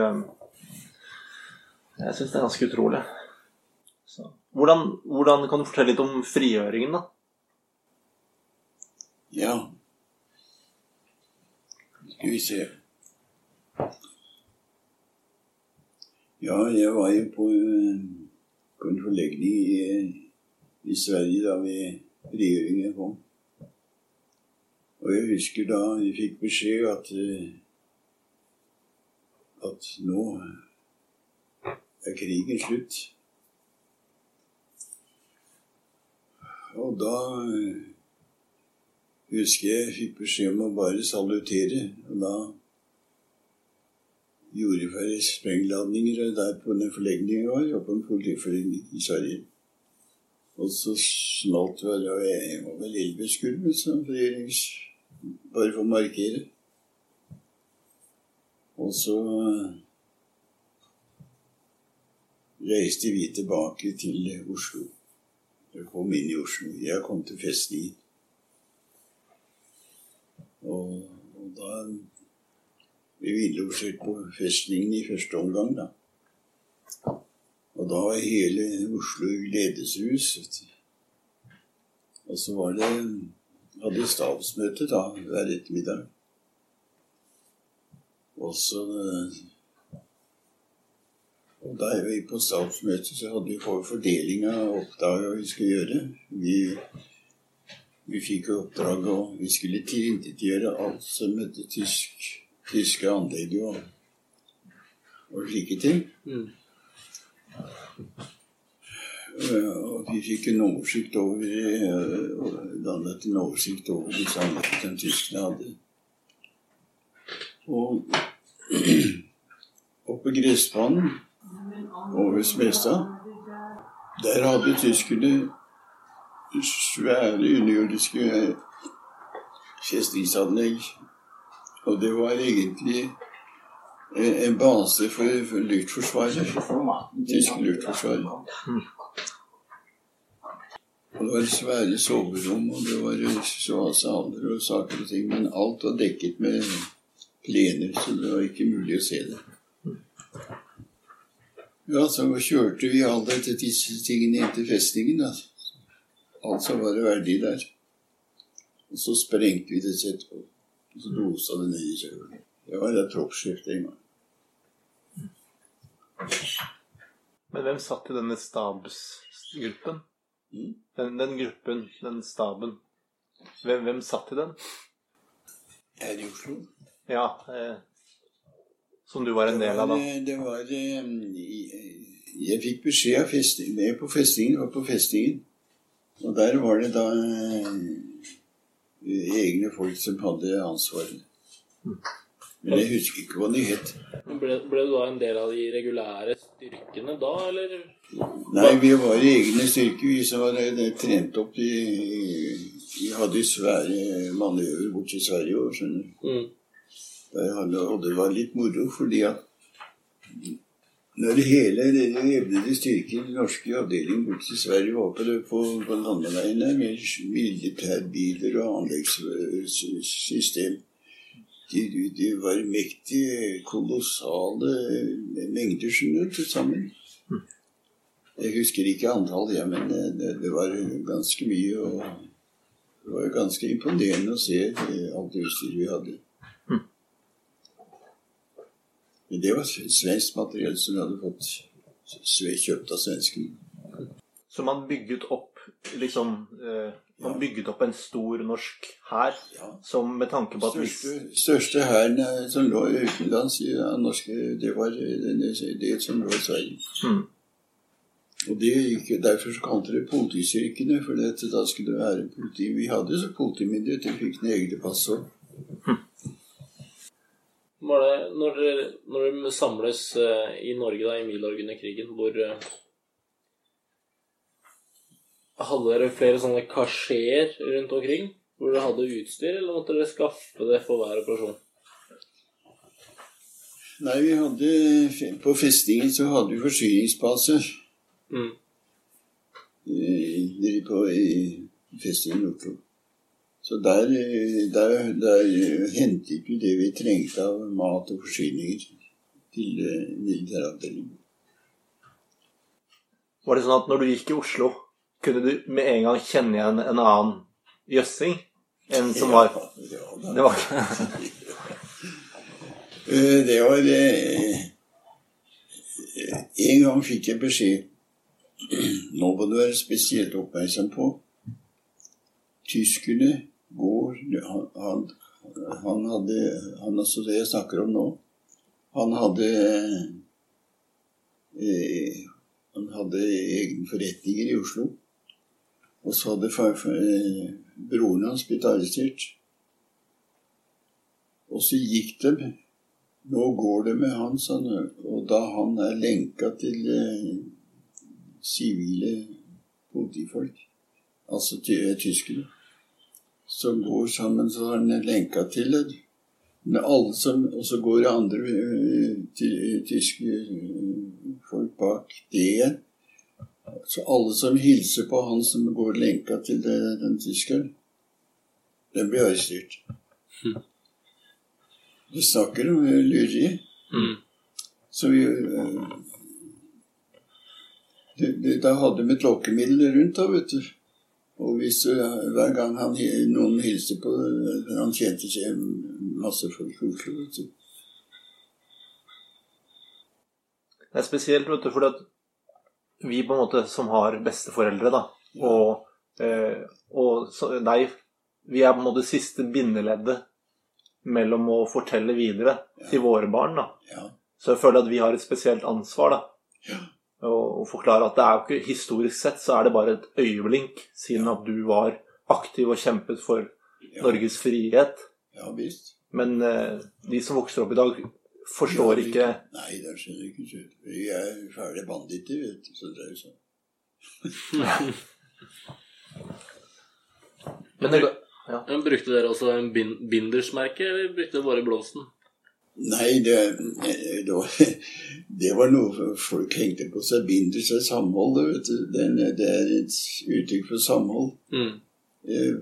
Jeg syns det er ganske utrolig. Så. Hvordan, hvordan kan du fortelle litt om frigjøringen, da? Ja. Skal vi se. Ja, jeg var jo på, eh, på en forlegning i, i Sverige da vi regjeringen kom. Og jeg husker da vi fikk beskjed at eh, at nå er krigen slutt. Og da eh, husker jeg fikk beskjed om å bare salutere. Og da gjorde jeg ferdig sprengladninger der på den forlegningen jeg var, og på en politiforlegning i Sverige. Og så smalt det og jeg var vel elleve skudd. Bare for å markere. Og så reiste vi tilbake til Oslo. Jeg kom inn i Oslo. Jeg kom til festningen. Og, og da ble vi innlosjert på festningen i første omgang, da. Og da var hele Oslo i. Og så var det hadde stabsmøte da hver ettermiddag. Og så og da er vi på stabsmøtet, så hadde vi for fordeling av oppdrag vi skulle gjøre. Vi, vi fikk oppdraget, oppdrag og vi skulle tilintetgjøre alt som heter tysk, tyske anlegg og, og slike ting. Mm. Eh, Og vi fikk en oversikt over eh, og dannet en oversikt over disse anleggene som tyskerne hadde. Og oppe på gressbanen over Smestad, der hadde tyskerne svære underjordiske festningsanlegg. Og det var egentlig eh, en base for, for luftforsvaret. Tysk luftforsvar. Det var svære soverom, og det var saler og saker og ting. Men alt var dekket med plener, så det var ikke mulig å se det. Ja, så kjørte vi alle disse tingene inn til festningen. da. Alt som var verdig der. Og så sprengte vi det sitt, Og så dosa det ned i kjølen. Det var et troppsskift en gang. Men hvem satt i denne stabsgruppen? Mm. Den, den gruppen, den staben. Hvem, hvem satt i den? Her i Oslo. Ja, eh, som du var en del av, da. Det var, eh, i- Jeg fikk beskjed av festing, med på festningen, var på festingen. Og der var det da eh, egne folk som hadde ansvaret. Men jeg husker ikke hva de het. Ble, ble du da en del av de regulære styrkene da, eller? Nei, vi var i egne styrker, vi som var eh, trent opp i Vi hadde svære manøver bort til Sverige òg, skjønner du. Mm. Og det var litt moro, fordi at når hele denne jevnede styrken, den norske avdelingen borte til Sverige, var på, på, på landeveien der med militærbiler og anleggssystem de, de, var mektige, kolossale mengder skjønner til sammen. Jeg husker ikke antall, ja, men det, det, var ganske mye. og Det var ganske imponerende å se alt det utstyret vi hadde. Men det var svensk materiell som vi hadde fått kjøpt av svenskene. Så man bygget opp liksom eh, Man bygget opp en stor norsk hær Ja. som med tanke på at Største, største hæren eh, som lå utenlands i ja, norske, det var eh, det, det som lå i Sverige. Mm. Og det gikk, Derfor så kalte det politistyrkene, for dette, da skulle det være politi. Vi hadde jo så politimyndighet, vi fikk egne pass òg. Når når de samles eh, i Norge da, i Milorg under krigen, hvor eh, Hadde dere flere sånne kasjeer rundt omkring? Hvor dere hadde utstyr, eller måtte dere skaffe det for hver operasjon? Nei, vi hadde På festningen så hadde vi forsyningsbaser. Mm. nede på i festningen Oslo. Så der, eh, der, der eh, hentet vi det vi trengte av mat og forsyninger til eh, militæravdelingen. Var det sånn at når du gikk i Oslo, kunne du med en gang kjenne igjen en annen jøssing? En som var Ja, da. Det var Eh, Det var det. En gang fikk jeg beskjed Nå må du være spesielt oppmerksom på Tyskerne går Han, han, han hadde Han altså det jeg snakker om nå Han hadde eh, Han hadde egne forretninger i Oslo. Og så hadde far, eh, broren hans blitt arrestert. Og så gikk de Nå går det med han, sa han. Og da han er lenka til eh, sivile politifolk, altså eh, tyskere, som går sammen, så har han lenka til det. Men alle som, og så går andre eh, tyske eh, folk bak det igjen. Så alle som hilser på han som går lenka til det, den tyskeren, den blir arrestert. Du snakker om eh, lureri. Mm. Så vi eh, det, det, Da hadde vi et lokkemiddel rundt, da, vet du. Og hvis du, hver gang han, noen hilste på eh, Han tjente seg masse folk i Oslo, vet du. Det er spesielt, vet du, fordi at vi på en måte som har besteforeldre, da, og, eh, og så, deg, vi er på en måte siste bindeleddet mellom å fortelle videre til våre barn, da. Ja. Så jeg føler at vi har et spesielt ansvar, da. Ja. Og, og forklare at det er jo ikke historisk sett så er det bare et øyeblink, siden at du var aktiv og kjempet for Ja. Norges frihet. Ja visst. Men eh, de som vokser opp i dag, forstår Ja, ikke Nei, det skjønner jeg ikke. så- Vi er fæle banditter, vet du. Så det er jo sånn. Men det, ja. Brukte dere også en bindersmerke, eller brukte dere bare blomsten? Nei, det, det, var, det var noe folk hengte på seg. Binder seg samhold. vet du. Det er, det er et uttrykk for samhold. Mm. Eh,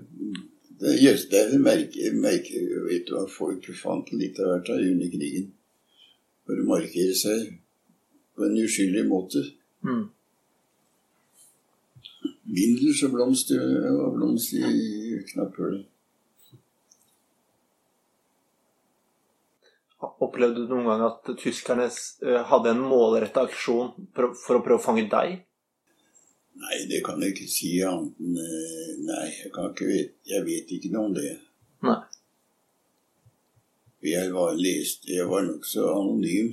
Det, gjøres- det er et merke, merke vet du, hva folk fant litt av hvert under krigen. For å markere seg på en uskyldig måte. Mm. Binders og blomster og blomst i knapphullet. Opplevde du noen gang at tyskerne eh, hadde en målretta aksjon for, å- prøve å fange deg? Nei, det kan jeg ikke si annet enn eh, Nei, jeg kan ikke vite Jeg vet ikke noe om det. Nei. Jeg var, lest, jeg var nokså anonym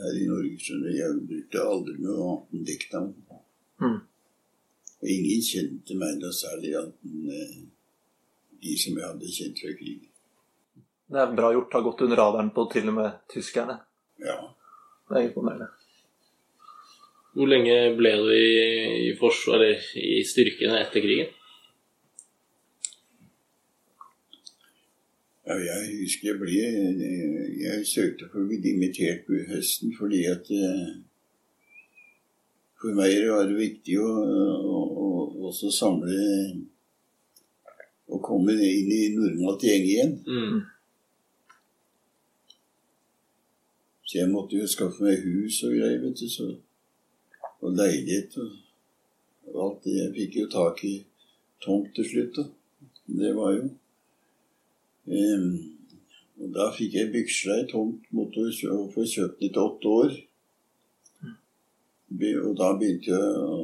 her i Norge, skjønner. Jeg brukte aldri noe annet enn diktnavn. Mm. Og ingen kjente meg da særlig annet enn eh, de som jeg hadde kjent fra krig. Det er bra gjort. Har gått under radaren på til og med tyskerne. Ja. Det er imponerende. Hvor lenge ble du i, i forsvar, i styrkene etter krigen? ja, jeg husker jeg ble Jeg, jeg søkte for å bli dimittert på høsten fordi at eh, For meg var det viktig å, å, å også samle Å komme inn i normalt gjeng igjen. Mm. Så jeg måtte jo skaffe meg hus og greier, vet du. Så, og leilighet og, og alt det. Jeg fikk jo tak i tomt til slutt, da. Det var jo um, Og da fikk jeg byksla i tomt mot å kjø- få kjøpt den etter åtte år. Og da begynte jeg å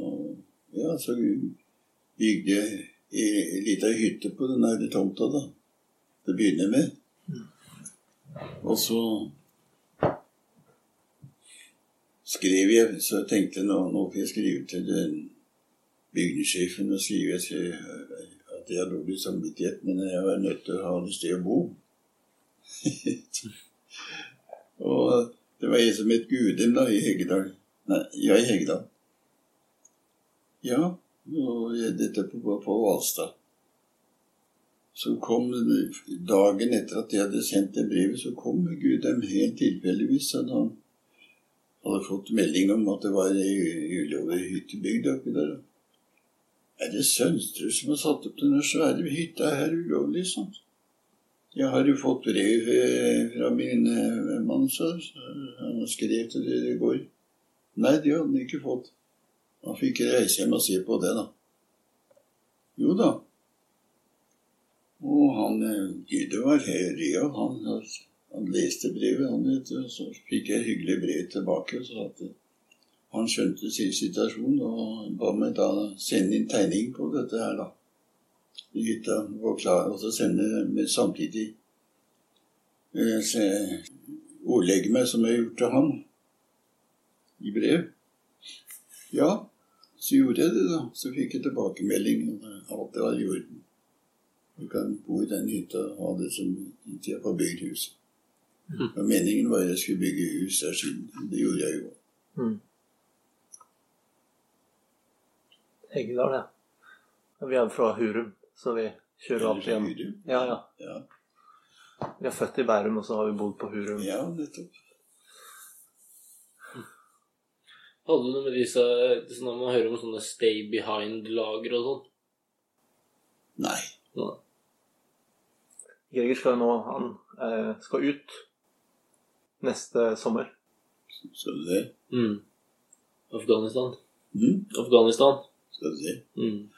Ja, så bygde jeg ei lita hytte på den der tomta, da. Til å begynne med. Og så skrev jeg, så jeg tenkte nå, nå får jeg skrive til den bygningssjefen og skrive jeg, at jeg har dårlig samvittighet, men jeg var nødt til å ha et sted å bo. og det var en som het Gudem da, i Heggedal. Nei, ja, i Heggedal. Ja, og dette på, på, Hvalstad. Så kom dagen etter at jeg hadde sendt det brevet, så kom Gudem helt tilfeldigvis. at Han hadde fått melding om at det var ulovlig hyttebygd oppi der. Er det Sønsterud som har satt opp denne svære hytta her ulovlig? sånn? Jeg har jo fått brev eh, fra min eh, mann, så han skrev til dere i går. Nei, det hadde han ikke fått. Han fikk reise hjem og se på det, da. Jo da. Og han Gud Det var real. Han, han leste brevet, han vet du, og så fikk jeg hyggelig brev tilbake. så at eh, han skjønte sin situasjon og ba meg da sende inn tegning på dette her, da. Hytta var klar, og så sende med samtidig eh, ordlegge meg som jeg gjort til han i brev. Ja, så gjorde jeg det, da. Så fikk jeg tilbakemelding. og Alt var i orden. Du kan bo i den hytta og ha det som inntil jeg får bygd huset. Og meningen var at jeg skulle bygge hus der siden. Det gjorde jeg jo. Mm. Heggedal, ja. Vi er fra Hurum, så vi kjører alltid hjem. Hurum. Ja, ja. Ja, Vi er født i Bærum, og så har vi bodd på Hurum. ja nettopp. Hadde du noe med disse sånn Når man hører om sånne stay behind-lager og sånn? Nei. Ja. Greger skal jo nå Han eh, skal ut neste sommer. Skal du det? Mm. Afghanistan. Mm? Afghanistan. Skal du det? Mm.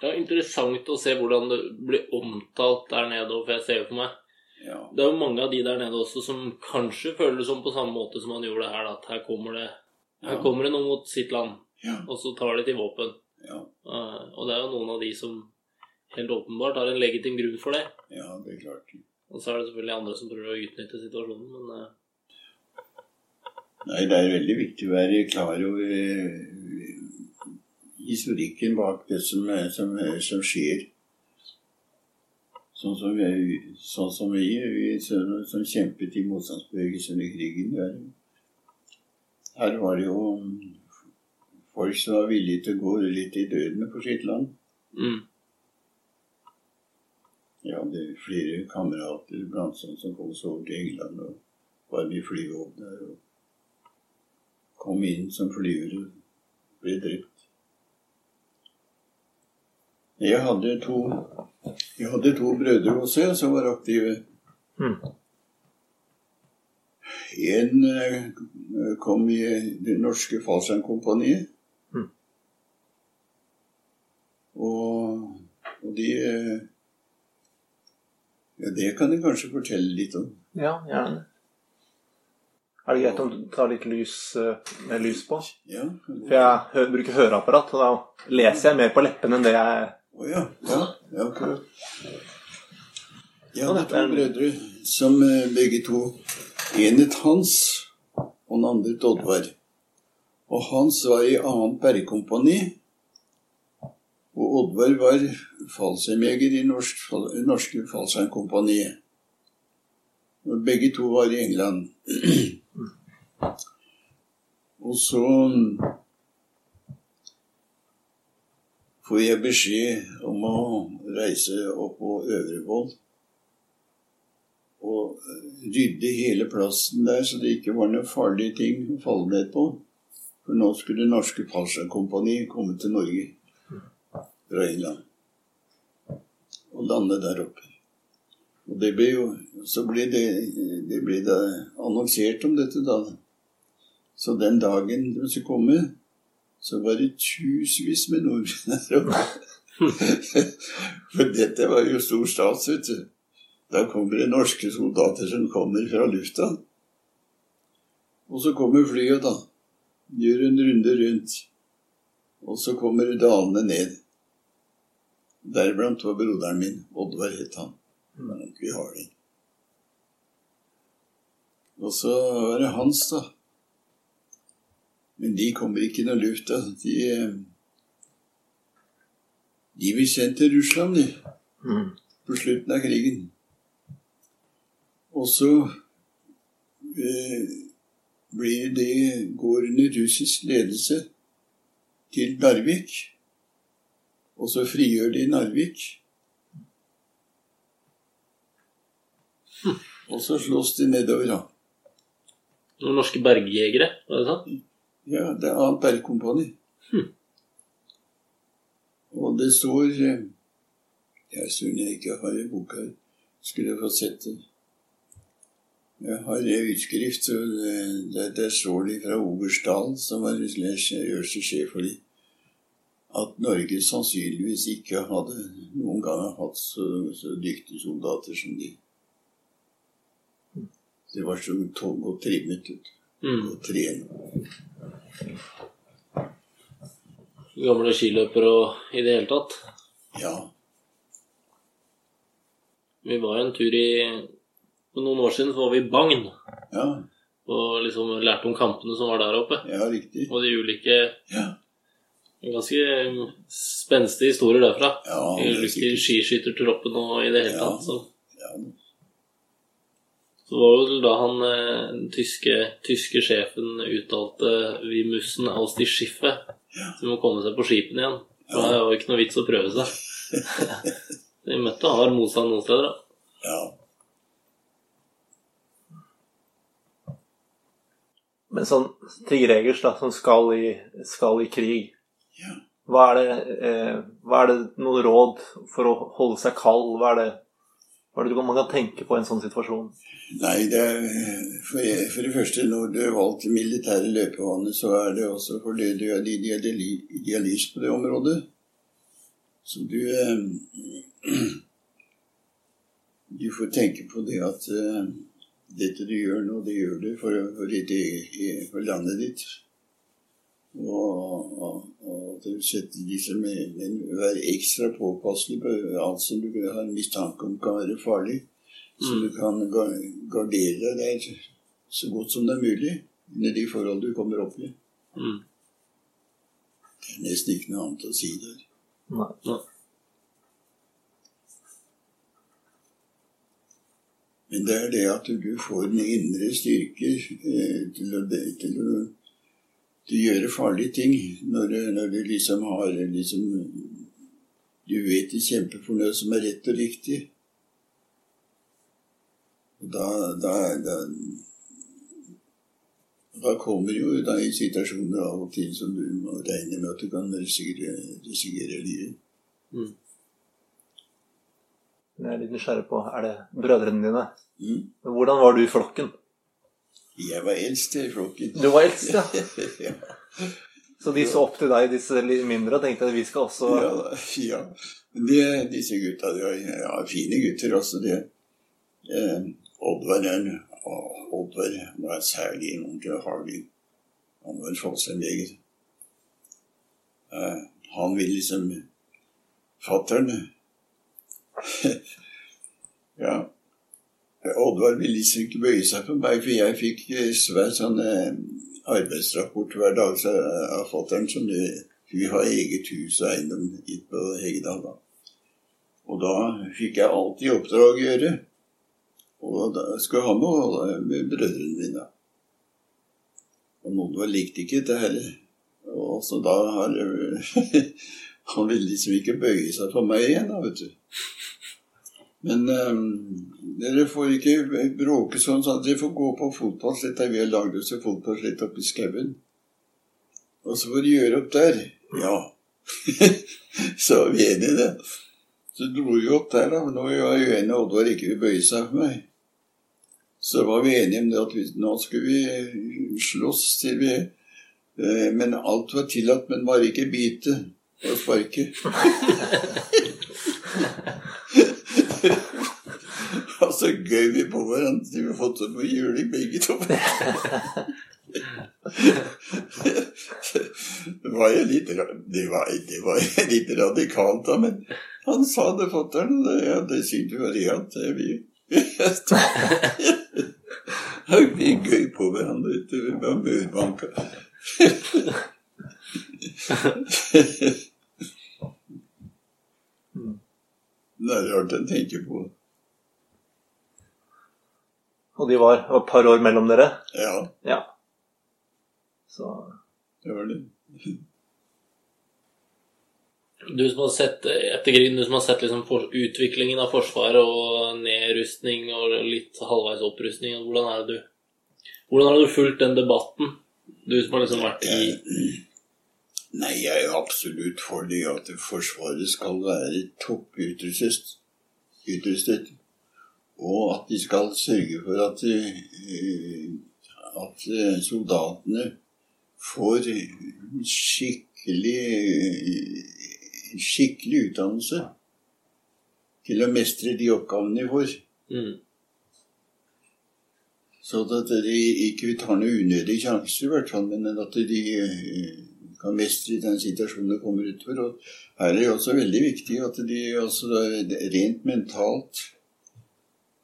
Det er interessant å se hvordan det blir omtalt der nede. For jeg ser jo for meg Ja. Det er jo mange av de der nede også som kanskje føler det som på samme måte som man gjorde det her, da, at her kommer det her Ja. kommer det noen mot sitt land, Ja. og så tar de til våpen. Ja. Eh, og det er jo noen av de som helt åpenbart har en legitim grunn for det. ja, det er klart. Og så er det selvfølgelig andre som prøver å utnytte situasjonen, men uh... Nei, det er veldig viktig å være klar over eh, historikken bak det som, er- som, som skjer. Sånn som vi, sånn som, vi, vi som, som kjempet i motstandsbevegelsen under krigen. Der. Her var det jo folk som var villige til å gå litt i døden for sitt land. Mm. Jeg hadde flere kamerater blant sånne som kom så over til England og var med i flyvåpenet der. og Kom inn som flyvere ble drept. Jeg hadde to, jeg hadde to brødre også jeg, som var aktive. Mm. En eh, kom i det norske Fallskjermkompaniet. Mm. Og, og de eh, Ja, det kan jeg kanskje fortelle litt om. Ja, gjerne. Er det greit om du tar litt lys, eh, med lys på? Ja. For jeg hø bruker høreapparat, og da leser jeg mer på leppene enn det jeg Å ja. Ja, ja akkurat. Jeg det er to brødre som eh, begge to En het Hans, og den andre het Oddvar. Og Hans var i annet bergkompani. Og Oddvar var fallskjermjeger i norsk, norske fallskjermkompaniet. Begge to var i England. og så får jeg beskjed om å reise opp på Øvrevoll og rydde hele plassen der, så det ikke var noen farlige ting å falle ned på. For nå skulle Norske Fallskjermkompani komme til Norge fra og lande der oppe. Og det ble jo, så ble det, det ble da annonsert om dette da. Så den dagen de skulle komme, så var det tusenvis med nordmenn der oppe. For dette var jo stor stas, vet du. Da kommer det norske soldater som kommer fra lufta. Og så kommer flyet, da. Gjør en runde rundt. Og så kommer dalene ned. Deriblant var broderen min. Oddvar het han. Var onkel Harding. Og så var det Hans, da. Men de kommer ikke i noe luft, da. De, de blir sendt til Russland, de mm. på slutten av krigen. Og så eh, blir det, går under russisk ledelse til Narvik. Og så frigjør de Narvik. Og så slåss de nedover, da. Noen norske bergjegere, var det sant? Ja, det er annet bergkompani. Hm. Og det står eh, Jeg synes jeg ikke har en bok her. Skulle jeg fått sett det. Jeg har en utskrift, og det- der, der står de fra Oberstdalen, som var øverste sjef for de, at Norge sannsynligvis ikke hadde noen gang hatt så, så dyktige soldater som de. Det var så to- og trimmet ut. Mm. Og trene. Gamle skiløpere og i det hele tatt. Ja. Vi var en tur i For noen år siden så var vi i Bagn Ja, og liksom lærte om kampene som var der oppe. ja riktig. Og de ulike Ja, Ganske spenstige historier derfra. ja ulike sikkert. og i det hele Ja. tatt. Så, Ja, så var det vel da han eh, den tyske, tyske sjefen uttalte 'Vi mussen aus die Schiffe'. Så vi må komme seg på skipene igjen. For det var ikke noe vits å prøve seg. Vi møtte hard motstand noen steder. da. ja. Men sånn tigregers da, som skal i, skal i krig Ja. Hva er, det, eh, hva er det noen råd for å holde seg kald? Hva er det, hva er det man kan tenke på i en sånn situasjon? Nei, det er for, for det første, når du har valgt militære løpevannet, så er det også fordi du er idealist på det området. Så du eh, Du får tenke på det at eh, dette du gjør nå, det gjør du for, for, ditt for landet ditt. Og, og, og du setter liksom en, Vær ekstra påpasselig på alt som du har mistanke om kan være farlig. Så Mm. du kan gardere deg der så godt som det er mulig. under de forhold du kommer opp i. Mm. Det er nesten ikke noe annet å si der. Nei. nei. Men det er det at du får en indre styrke eh, til å, til å, til gjør farlige ting. Når, du- når du liksom har liksom Du vet du kjemper for noe som er rett og riktig. Da, da, da, da kommer jo da i situasjoner av og til som du må regne med at du kan risikere, risikere livet. Mm. Jeg er litt nysgjerrig på Er det brødrene dine? Mm. Hvordan var du i flokken? Jeg var eldst i flokken. Du var eldst, ja. ja. Så de så opp til deg, disse mindre, og tenkte at vi skal også Ja, ja. De, disse gutta de var ja, fine gutter også. De. Eh, Oddvar og Oddvar var særlig en harding. Han var en Fossheim-jeger. Eh, han ville liksom Fattern Ja. Oddvar ville liksom ikke bøye seg for meg, for jeg fikk eh, svær sånn eh, arbeidsrapport hver dag så, eh, av fattern det vi har eget hus og eiendom gitt på Hegedal. da. Og da fikk jeg alltid oppdrag å gjøre. Og da skulle jeg ha med, med brødrene mine. Og Oddvar likte ikke dette heller. Og så da har Han ville liksom ikke bøye seg for meg igjen, da, vet du. Men um, dere får ikke bråke sånn, så dere får gå på fotballsletta. Vi har lagd oss en fotballslett oppe i skauen. Og så får dere gjøre opp der. Ja. så var vi enige i det. Så dro vi opp der, da. Nå var uenige og Oddvar ikke vil bøye seg for meg, så var vi enige om det at vi, nå skulle vi slåss til vi eh, Men alt var tillatt, men bare ikke bite og sparke. Og så gøy vi på hverandre til vi har fått så mye juling begge to. Det var jo litt, det var, det var litt radikalt, da, men han sa det, fatter'n. Ja, det syntes vi var det Vi Vi gøy på hverandre. vet Vi var mørbanka. Det er rart en tenker på. Og de var, et par år mellom dere. Ja, Ja. Så det var det. Du som har sett etter krigen, du som har sett liksom for, utviklingen av Forsvaret og nedrustning og litt halvveis opprustning, hvordan er det du Hvordan har du fulgt den debatten? Du som har liksom vært i Nei, jeg er jo absolutt for det at Forsvaret skal være topputrustet. Og at de skal sørge for at, eh, at eh, soldatene får skikkelig skikkelig utdannelse til å mestre de oppgavene de får. mm, Så at de ikke tar noen unødige sjanser, i hvert fall, men at de eh, kan mestre den situasjonen de kommer ut for. Og her er det også veldig viktig at de også rent mentalt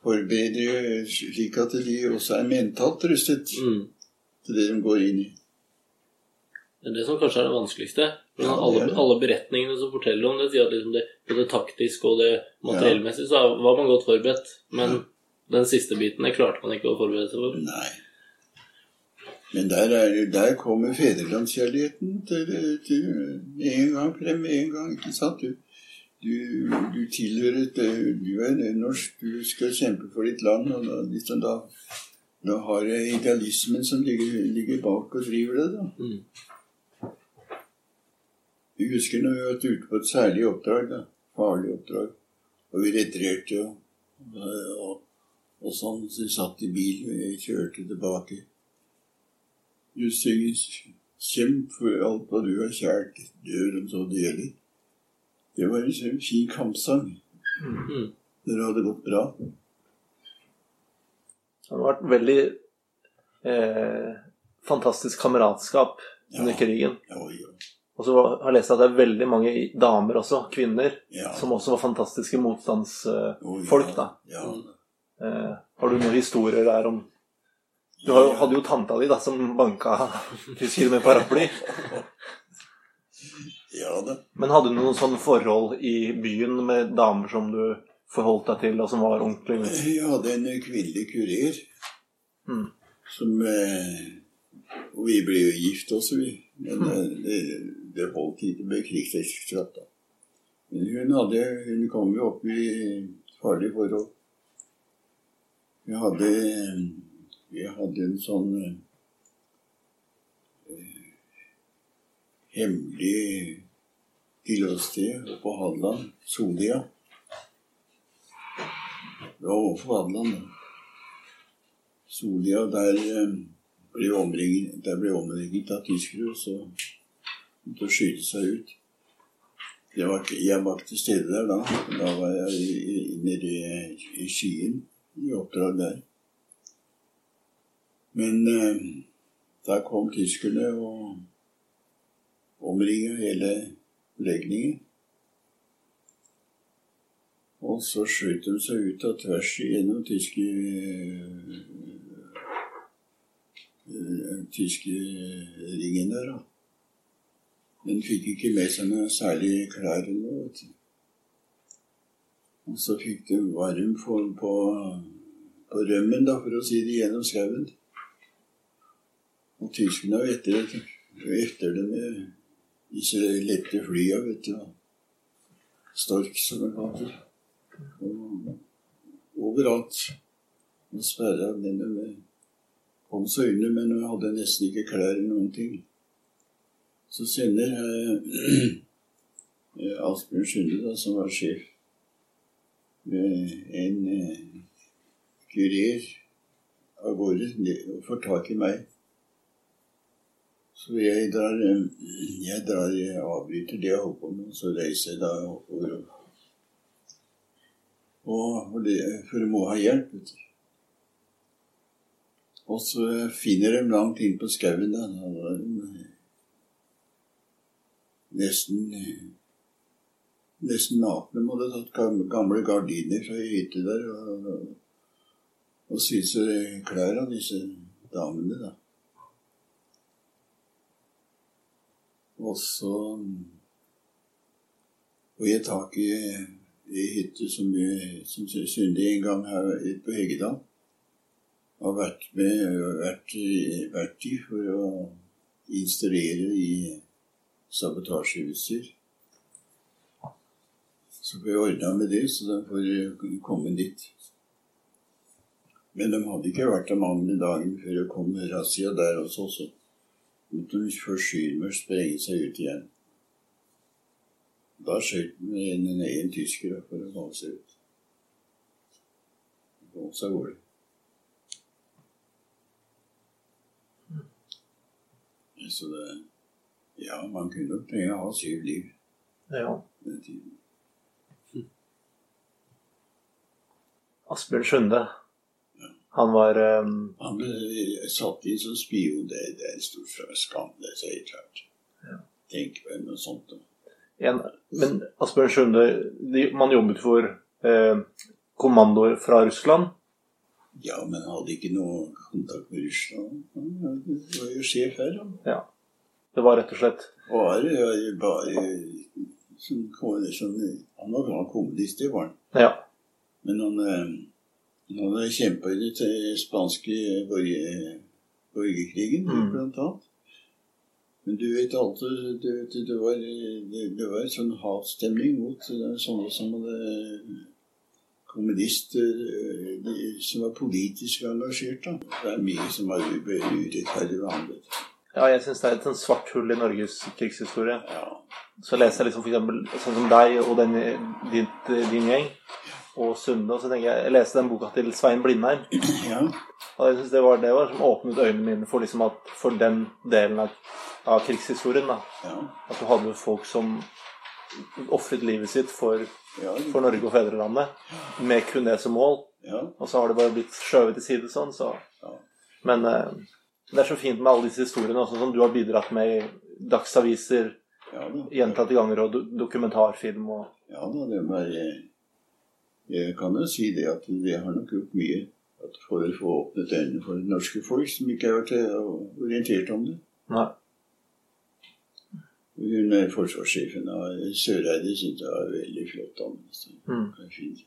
forbereder slik at de også er mentalt rustet mm. til det de går inn i. Det er det som kanskje er det vanskeligste. Ja, det alle, det. alle beretningene som forteller om det, sier at liksom det, både taktisk og det materiellmessige så var man godt forberedt. Men den siste biten det klarte man ikke å forberede seg for. Nei. Men der, er, der kommer fedrelandskjærligheten til, til en gang frem med en gang. ikke sant? Du, du, du tilhører et Du er norsk, du skal kjempe for ditt land. Og da, liksom da, da har jeg idealismen som ligger, ligger bak og driver det. da. Mm. Jeg husker når vi var ute på et særlig oppdrag, da, farlig oppdrag, og vi retirerte jo. Og, og, og sånn, så vi satt i bil, vi kjørte tilbake. Du synger 'Kjemp for alt hva du har kjært, dør om så det gjelder'. Det var en fin kampsang. Mm. Det hadde gått bra. det har vært veldig eh, fantastisk kameratskap under Ja. krigen. Ja, ja, Og så har jeg lest at det er veldig mange damer også, kvinner, som også var fantastiske motstandsfolk, da. Eh, har du noen historier der om Du hadde jo tanta di da, som banka tyskere med paraply. Ja da. Men hadde du noen sånne forhold i byen med damer som du forholdt deg til, og som var ordentlig Jeg hadde en kvinnelig kurer Mm. som eh, Og vi ble jo gift også, vi. Men mm. det, det holdt ikke med krigsekteskap, da. Men hun hadde Hun kom jo opp i farlige forhold. Vi hadde Vi hadde en sånn hemmelig tilholdssted på Hadeland, Solia. Det var overfor Hadeland. Solia, der eh, der ble omringet av tyskere, og så måtte de skyte seg ut. Jeg var, jeg var ikke til stede der da. Da var jeg nede i Skien i oppdrag der. Men eh, der kom tyskerne og omringa hele legningen. Og så skjøt de seg ut av tvers gjennom tyske eh, tyske ringen der, da. Den fikk ikke med seg noe særlig klær vet du. Og så fikk de varm på, på, på rømmen, da, for å si det, gjennom skauen. Og tyskerne var etter, etter dem disse lette flya, vet du. Stork, som det. Og overalt. Og sperra men de kom så unna, men hun hadde nesten ikke klær eller noen ting. Så sender eh, Asbjørn Sunde, som var sjef, en eh, kurer av gårde og får tak i meg. Så jeg drar, jeg drar jeg avbryter det jeg holder på med, og så reiser jeg da oppover. og og for, det, for jeg må ha hjelp, vet du. Og så finner de langt inn på skauen da Nesten Nesten nakne. De hadde tatt gamle, gardiner fra hytte der og, og sydd klær av disse damene, da. Og så får jeg tak i ei hytte som, vi- som Sunde en gang her ute på Heggedal har vært med vært, vært i for å installere i sabotasjeutstyr. Så får jeg ordna med det, så de får komme dit. Men de hadde ikke vært der mange dagen før det kom razzia der også. Så forsyne med å sprenge seg ut igjen. Da skjøt de en, en, en tysker for å komme seg ut. Og så går det. Så det Ja, man kunne trenge å ha syv liv Ja. den tiden. Asbjørn Sunde. Han var um... Han ble satt inn som spion. Det, det er en stor skam. Det er helt klart. Tenk på noe sånt. en, Men Asbjørn Sunde de, Man jobbet for eh, kommandoer fra Russland. Ja, men hadde ikke noe kontakt med Russland. Han var jo sjef her, da. Ja. Det var rett og slett Bare, bare som, som, Han var kommunist, det var han. Ja. Men han, eh, han hadde kjempa i den spanske borger, borgerkrigen, Mm. blant annet. Men du vet alltid du vet, det, var, det, det var en sånn hatstemning mot eh, sånne som hadde kommunister eh, de, som var politisk engasjert. da. Det er mye som har vært urettferdig behandlet. ja, jeg syns det er et sånn svart hull i Norges krigshistorie. Ja. Så leser jeg liksom eksempel sånn som deg og den, din, din gjeng, og Sunde, og så tenker jeg Jeg leste den boka til Svein Blindheim. ja. Og jeg synes det var det var som åpnet øynene mine for, liksom at, for den delen av, av krigshistorien. da. ja. At du hadde folk som ofret livet sitt for, ja. for Norge og fedrelandet med kun det som mål. ja. Og så har det bare blitt skjøvet til side sånn, så. Men eh, det er så fint med alle disse historiene også, som du har bidratt med i dagsaviser gjentatte ganger, og do dokumentarfilm og Ja da, det var Jeg kan jo si det at det har nok gjort mye at for å få åpnet øynene for det norske folk som ikke har vært eh, orientert om det. Nei. Hun er forsvarssjefen av Søreide syntes jeg var veldig flott Mm. det fint.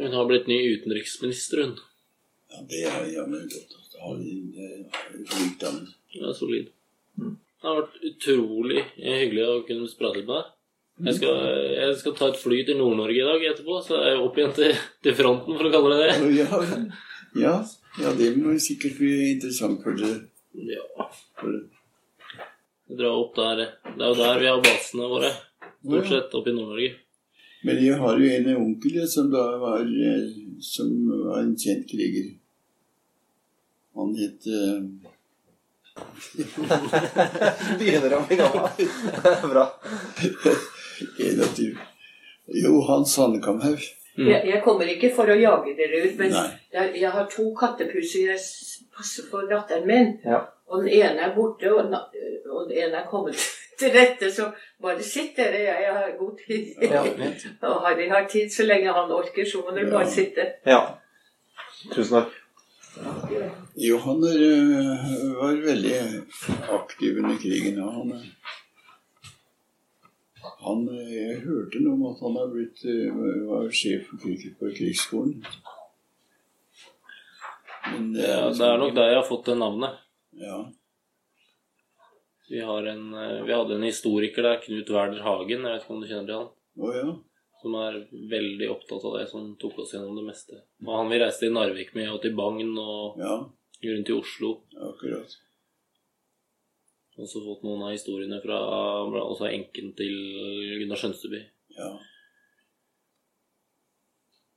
Hun har blitt ny utenriksminister, hun. Ja, det er jammen godt. Det har vi det er en flink dame. Er solid. Det har vært utrolig hyggelig å kunne prate med deg. Jeg skal, jeg skal ta et fly til Nord-Norge i dag etterpå, så er jeg opp igjen til, til fronten, for å kalle det det. Ja, ja, ja, det må sikkert bli interessant for dere. Ja, dra opp der. Det er jo der vi har basene våre. Stort sett oppe i Nord-Norge. men jeg har jo en onkel som da var, eh, som var en kjent kriger. Han het eh, Begynner å bli gammel. Bra. 21 Jo, Hans Hannekamhaug. Jeg, jeg kommer ikke for å jage dere ut, men jeg, jeg har to kattepuser jeg passer for datteren min. Ja. Og den ene er borte, og den, og den ene er kommet til rette. Så bare sitt dere, jeg, jeg har god tid. Ja. Og Harry har tid så lenge han orker, så må dere Ja. bare sitte. ja. Tusen takk. Jo, han er, eh, var veldig aktiv under krigen. og Han, eh, han, eh, jeg hørte noe om at han har blitt, var sjef for kriget på krigsskolen. Men det Ja, det er nok der jeg har fått det navnet. Ja, Vi, har en, vi hadde en historiker der, Knut Werder Hagen, jeg vet ikke om du kjenner til han, å ja. Som er veldig opptatt av det, som tok oss gjennom det meste. Og han vi reiste til Narvik med, og til Bagn, og Ja, rundt i Oslo. akkurat. Også fått noen av historiene fra også enken til Gunnar Skjønsteby. Ja.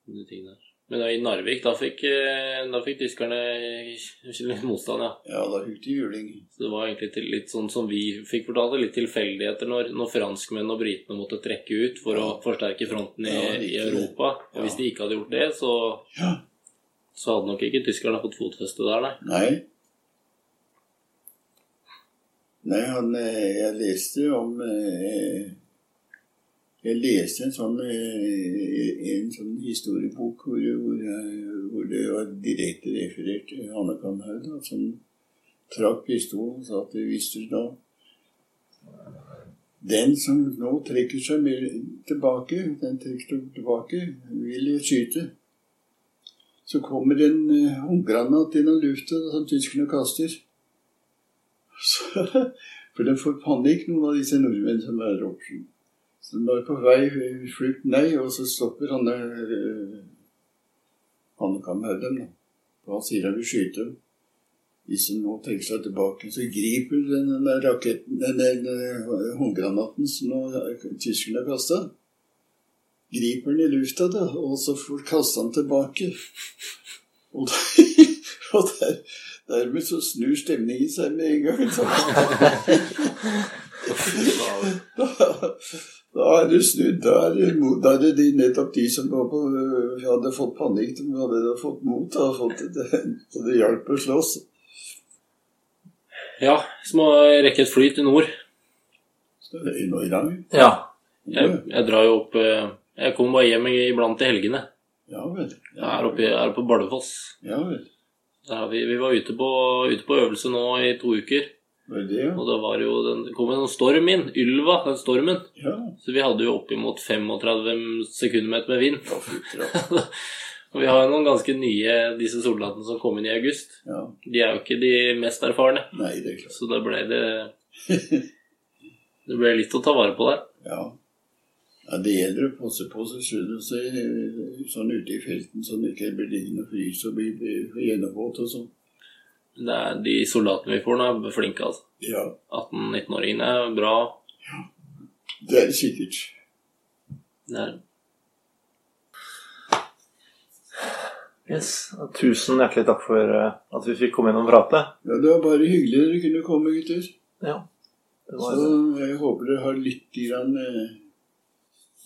De tingene der. Men da, i Narvik, da fikk, eh, da fikk tyskerne litt motstand, ja. ja, da fikk de juling. Så det var egentlig til, litt sånn som vi fikk fortalt, det, litt tilfeldigheter når, når franskmennene og britene måtte trekke ut for å forsterke fronten i, Ja, i. Europa. Og hvis de ikke hadde gjort det, så, Ja. så hadde nok ikke tyskerne fått fotfeste der, nei. Nei. Nei, han eh, Jeg leste om eh, Jeg leste en sånn, en sånn historiebok hvor, hvor, jeg- hvor det var direkte referert til Hanne Kamhaug, som trakk pistolen og sa at hvis du da Den som nå trekker seg mer tilbake, den trekker seg tilbake, vil skyte. Så kommer en håndgranat gjennom lufta som tyskerne kaster. Så, for de får panikk, noen av disse nordmennene som er oppe. Så han er på vei flukt ned, og så stopper han der uh, Hannekam dem. da. Og han sier han vil skyte dem. Hvis han nå tenker seg tilbake, så griper den, den der raketten, den, den, håndgranaten som nå tyskerne har kasta, griper den i lufta, da, og så får kasta den tilbake. Og, da, og der, dermed så snur stemningen seg med en gang. Da, er det snudd. Da er det, da er det de, nettopp de som var på, øh, hadde fått panikk, de hadde fått mot. Hadde fått det, så det hjalp å slåss. Ja, så må jeg rekke et fly til nord. Så det er i dag. Ja. Jeg, jeg drar jo opp eh, Jeg kommer bare hjem iblant i helgene. Ja vel. Jeg er oppe, er oppe på Bardufoss. Ja vel. Der vi, vi var ute på, ute på øvelse nå i to uker. Det det, ja? Og da var jo den, kom en sånn storm inn. Ylva, den stormen. Ja. Så vi hadde jo oppimot 35 sekundmeter med vind. Ja. Og vi har jo noen ganske nye disse soldatene som kom inn i august. ja. De er jo ikke de mest erfarne. Nei, det er klart. Så da ble det Det ble litt å ta vare på der. Ja. ja. Det gjelder å passe på seg selv og se eh, sånn ute i felten, så det ikke blir liggende og fryse og bli gjennomvåt og sånn. Det er, de soldatene vi får nå, er flinke, altså. Ja, 18-19-åringene er bra. Ja. det er det sikkert. Det er, Yes. Tusen hjertelig takk for eh, at vi fikk komme inn og prate. Ja, Det var bare hyggelig dere kunne komme, gutter. Ja. Så jeg håper dere har litt grann, eh,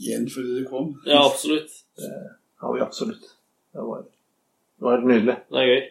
igjen for det dere kom. ja, absolutt. det har vi absolutt. Det var, det var helt nydelig. Det er gøy.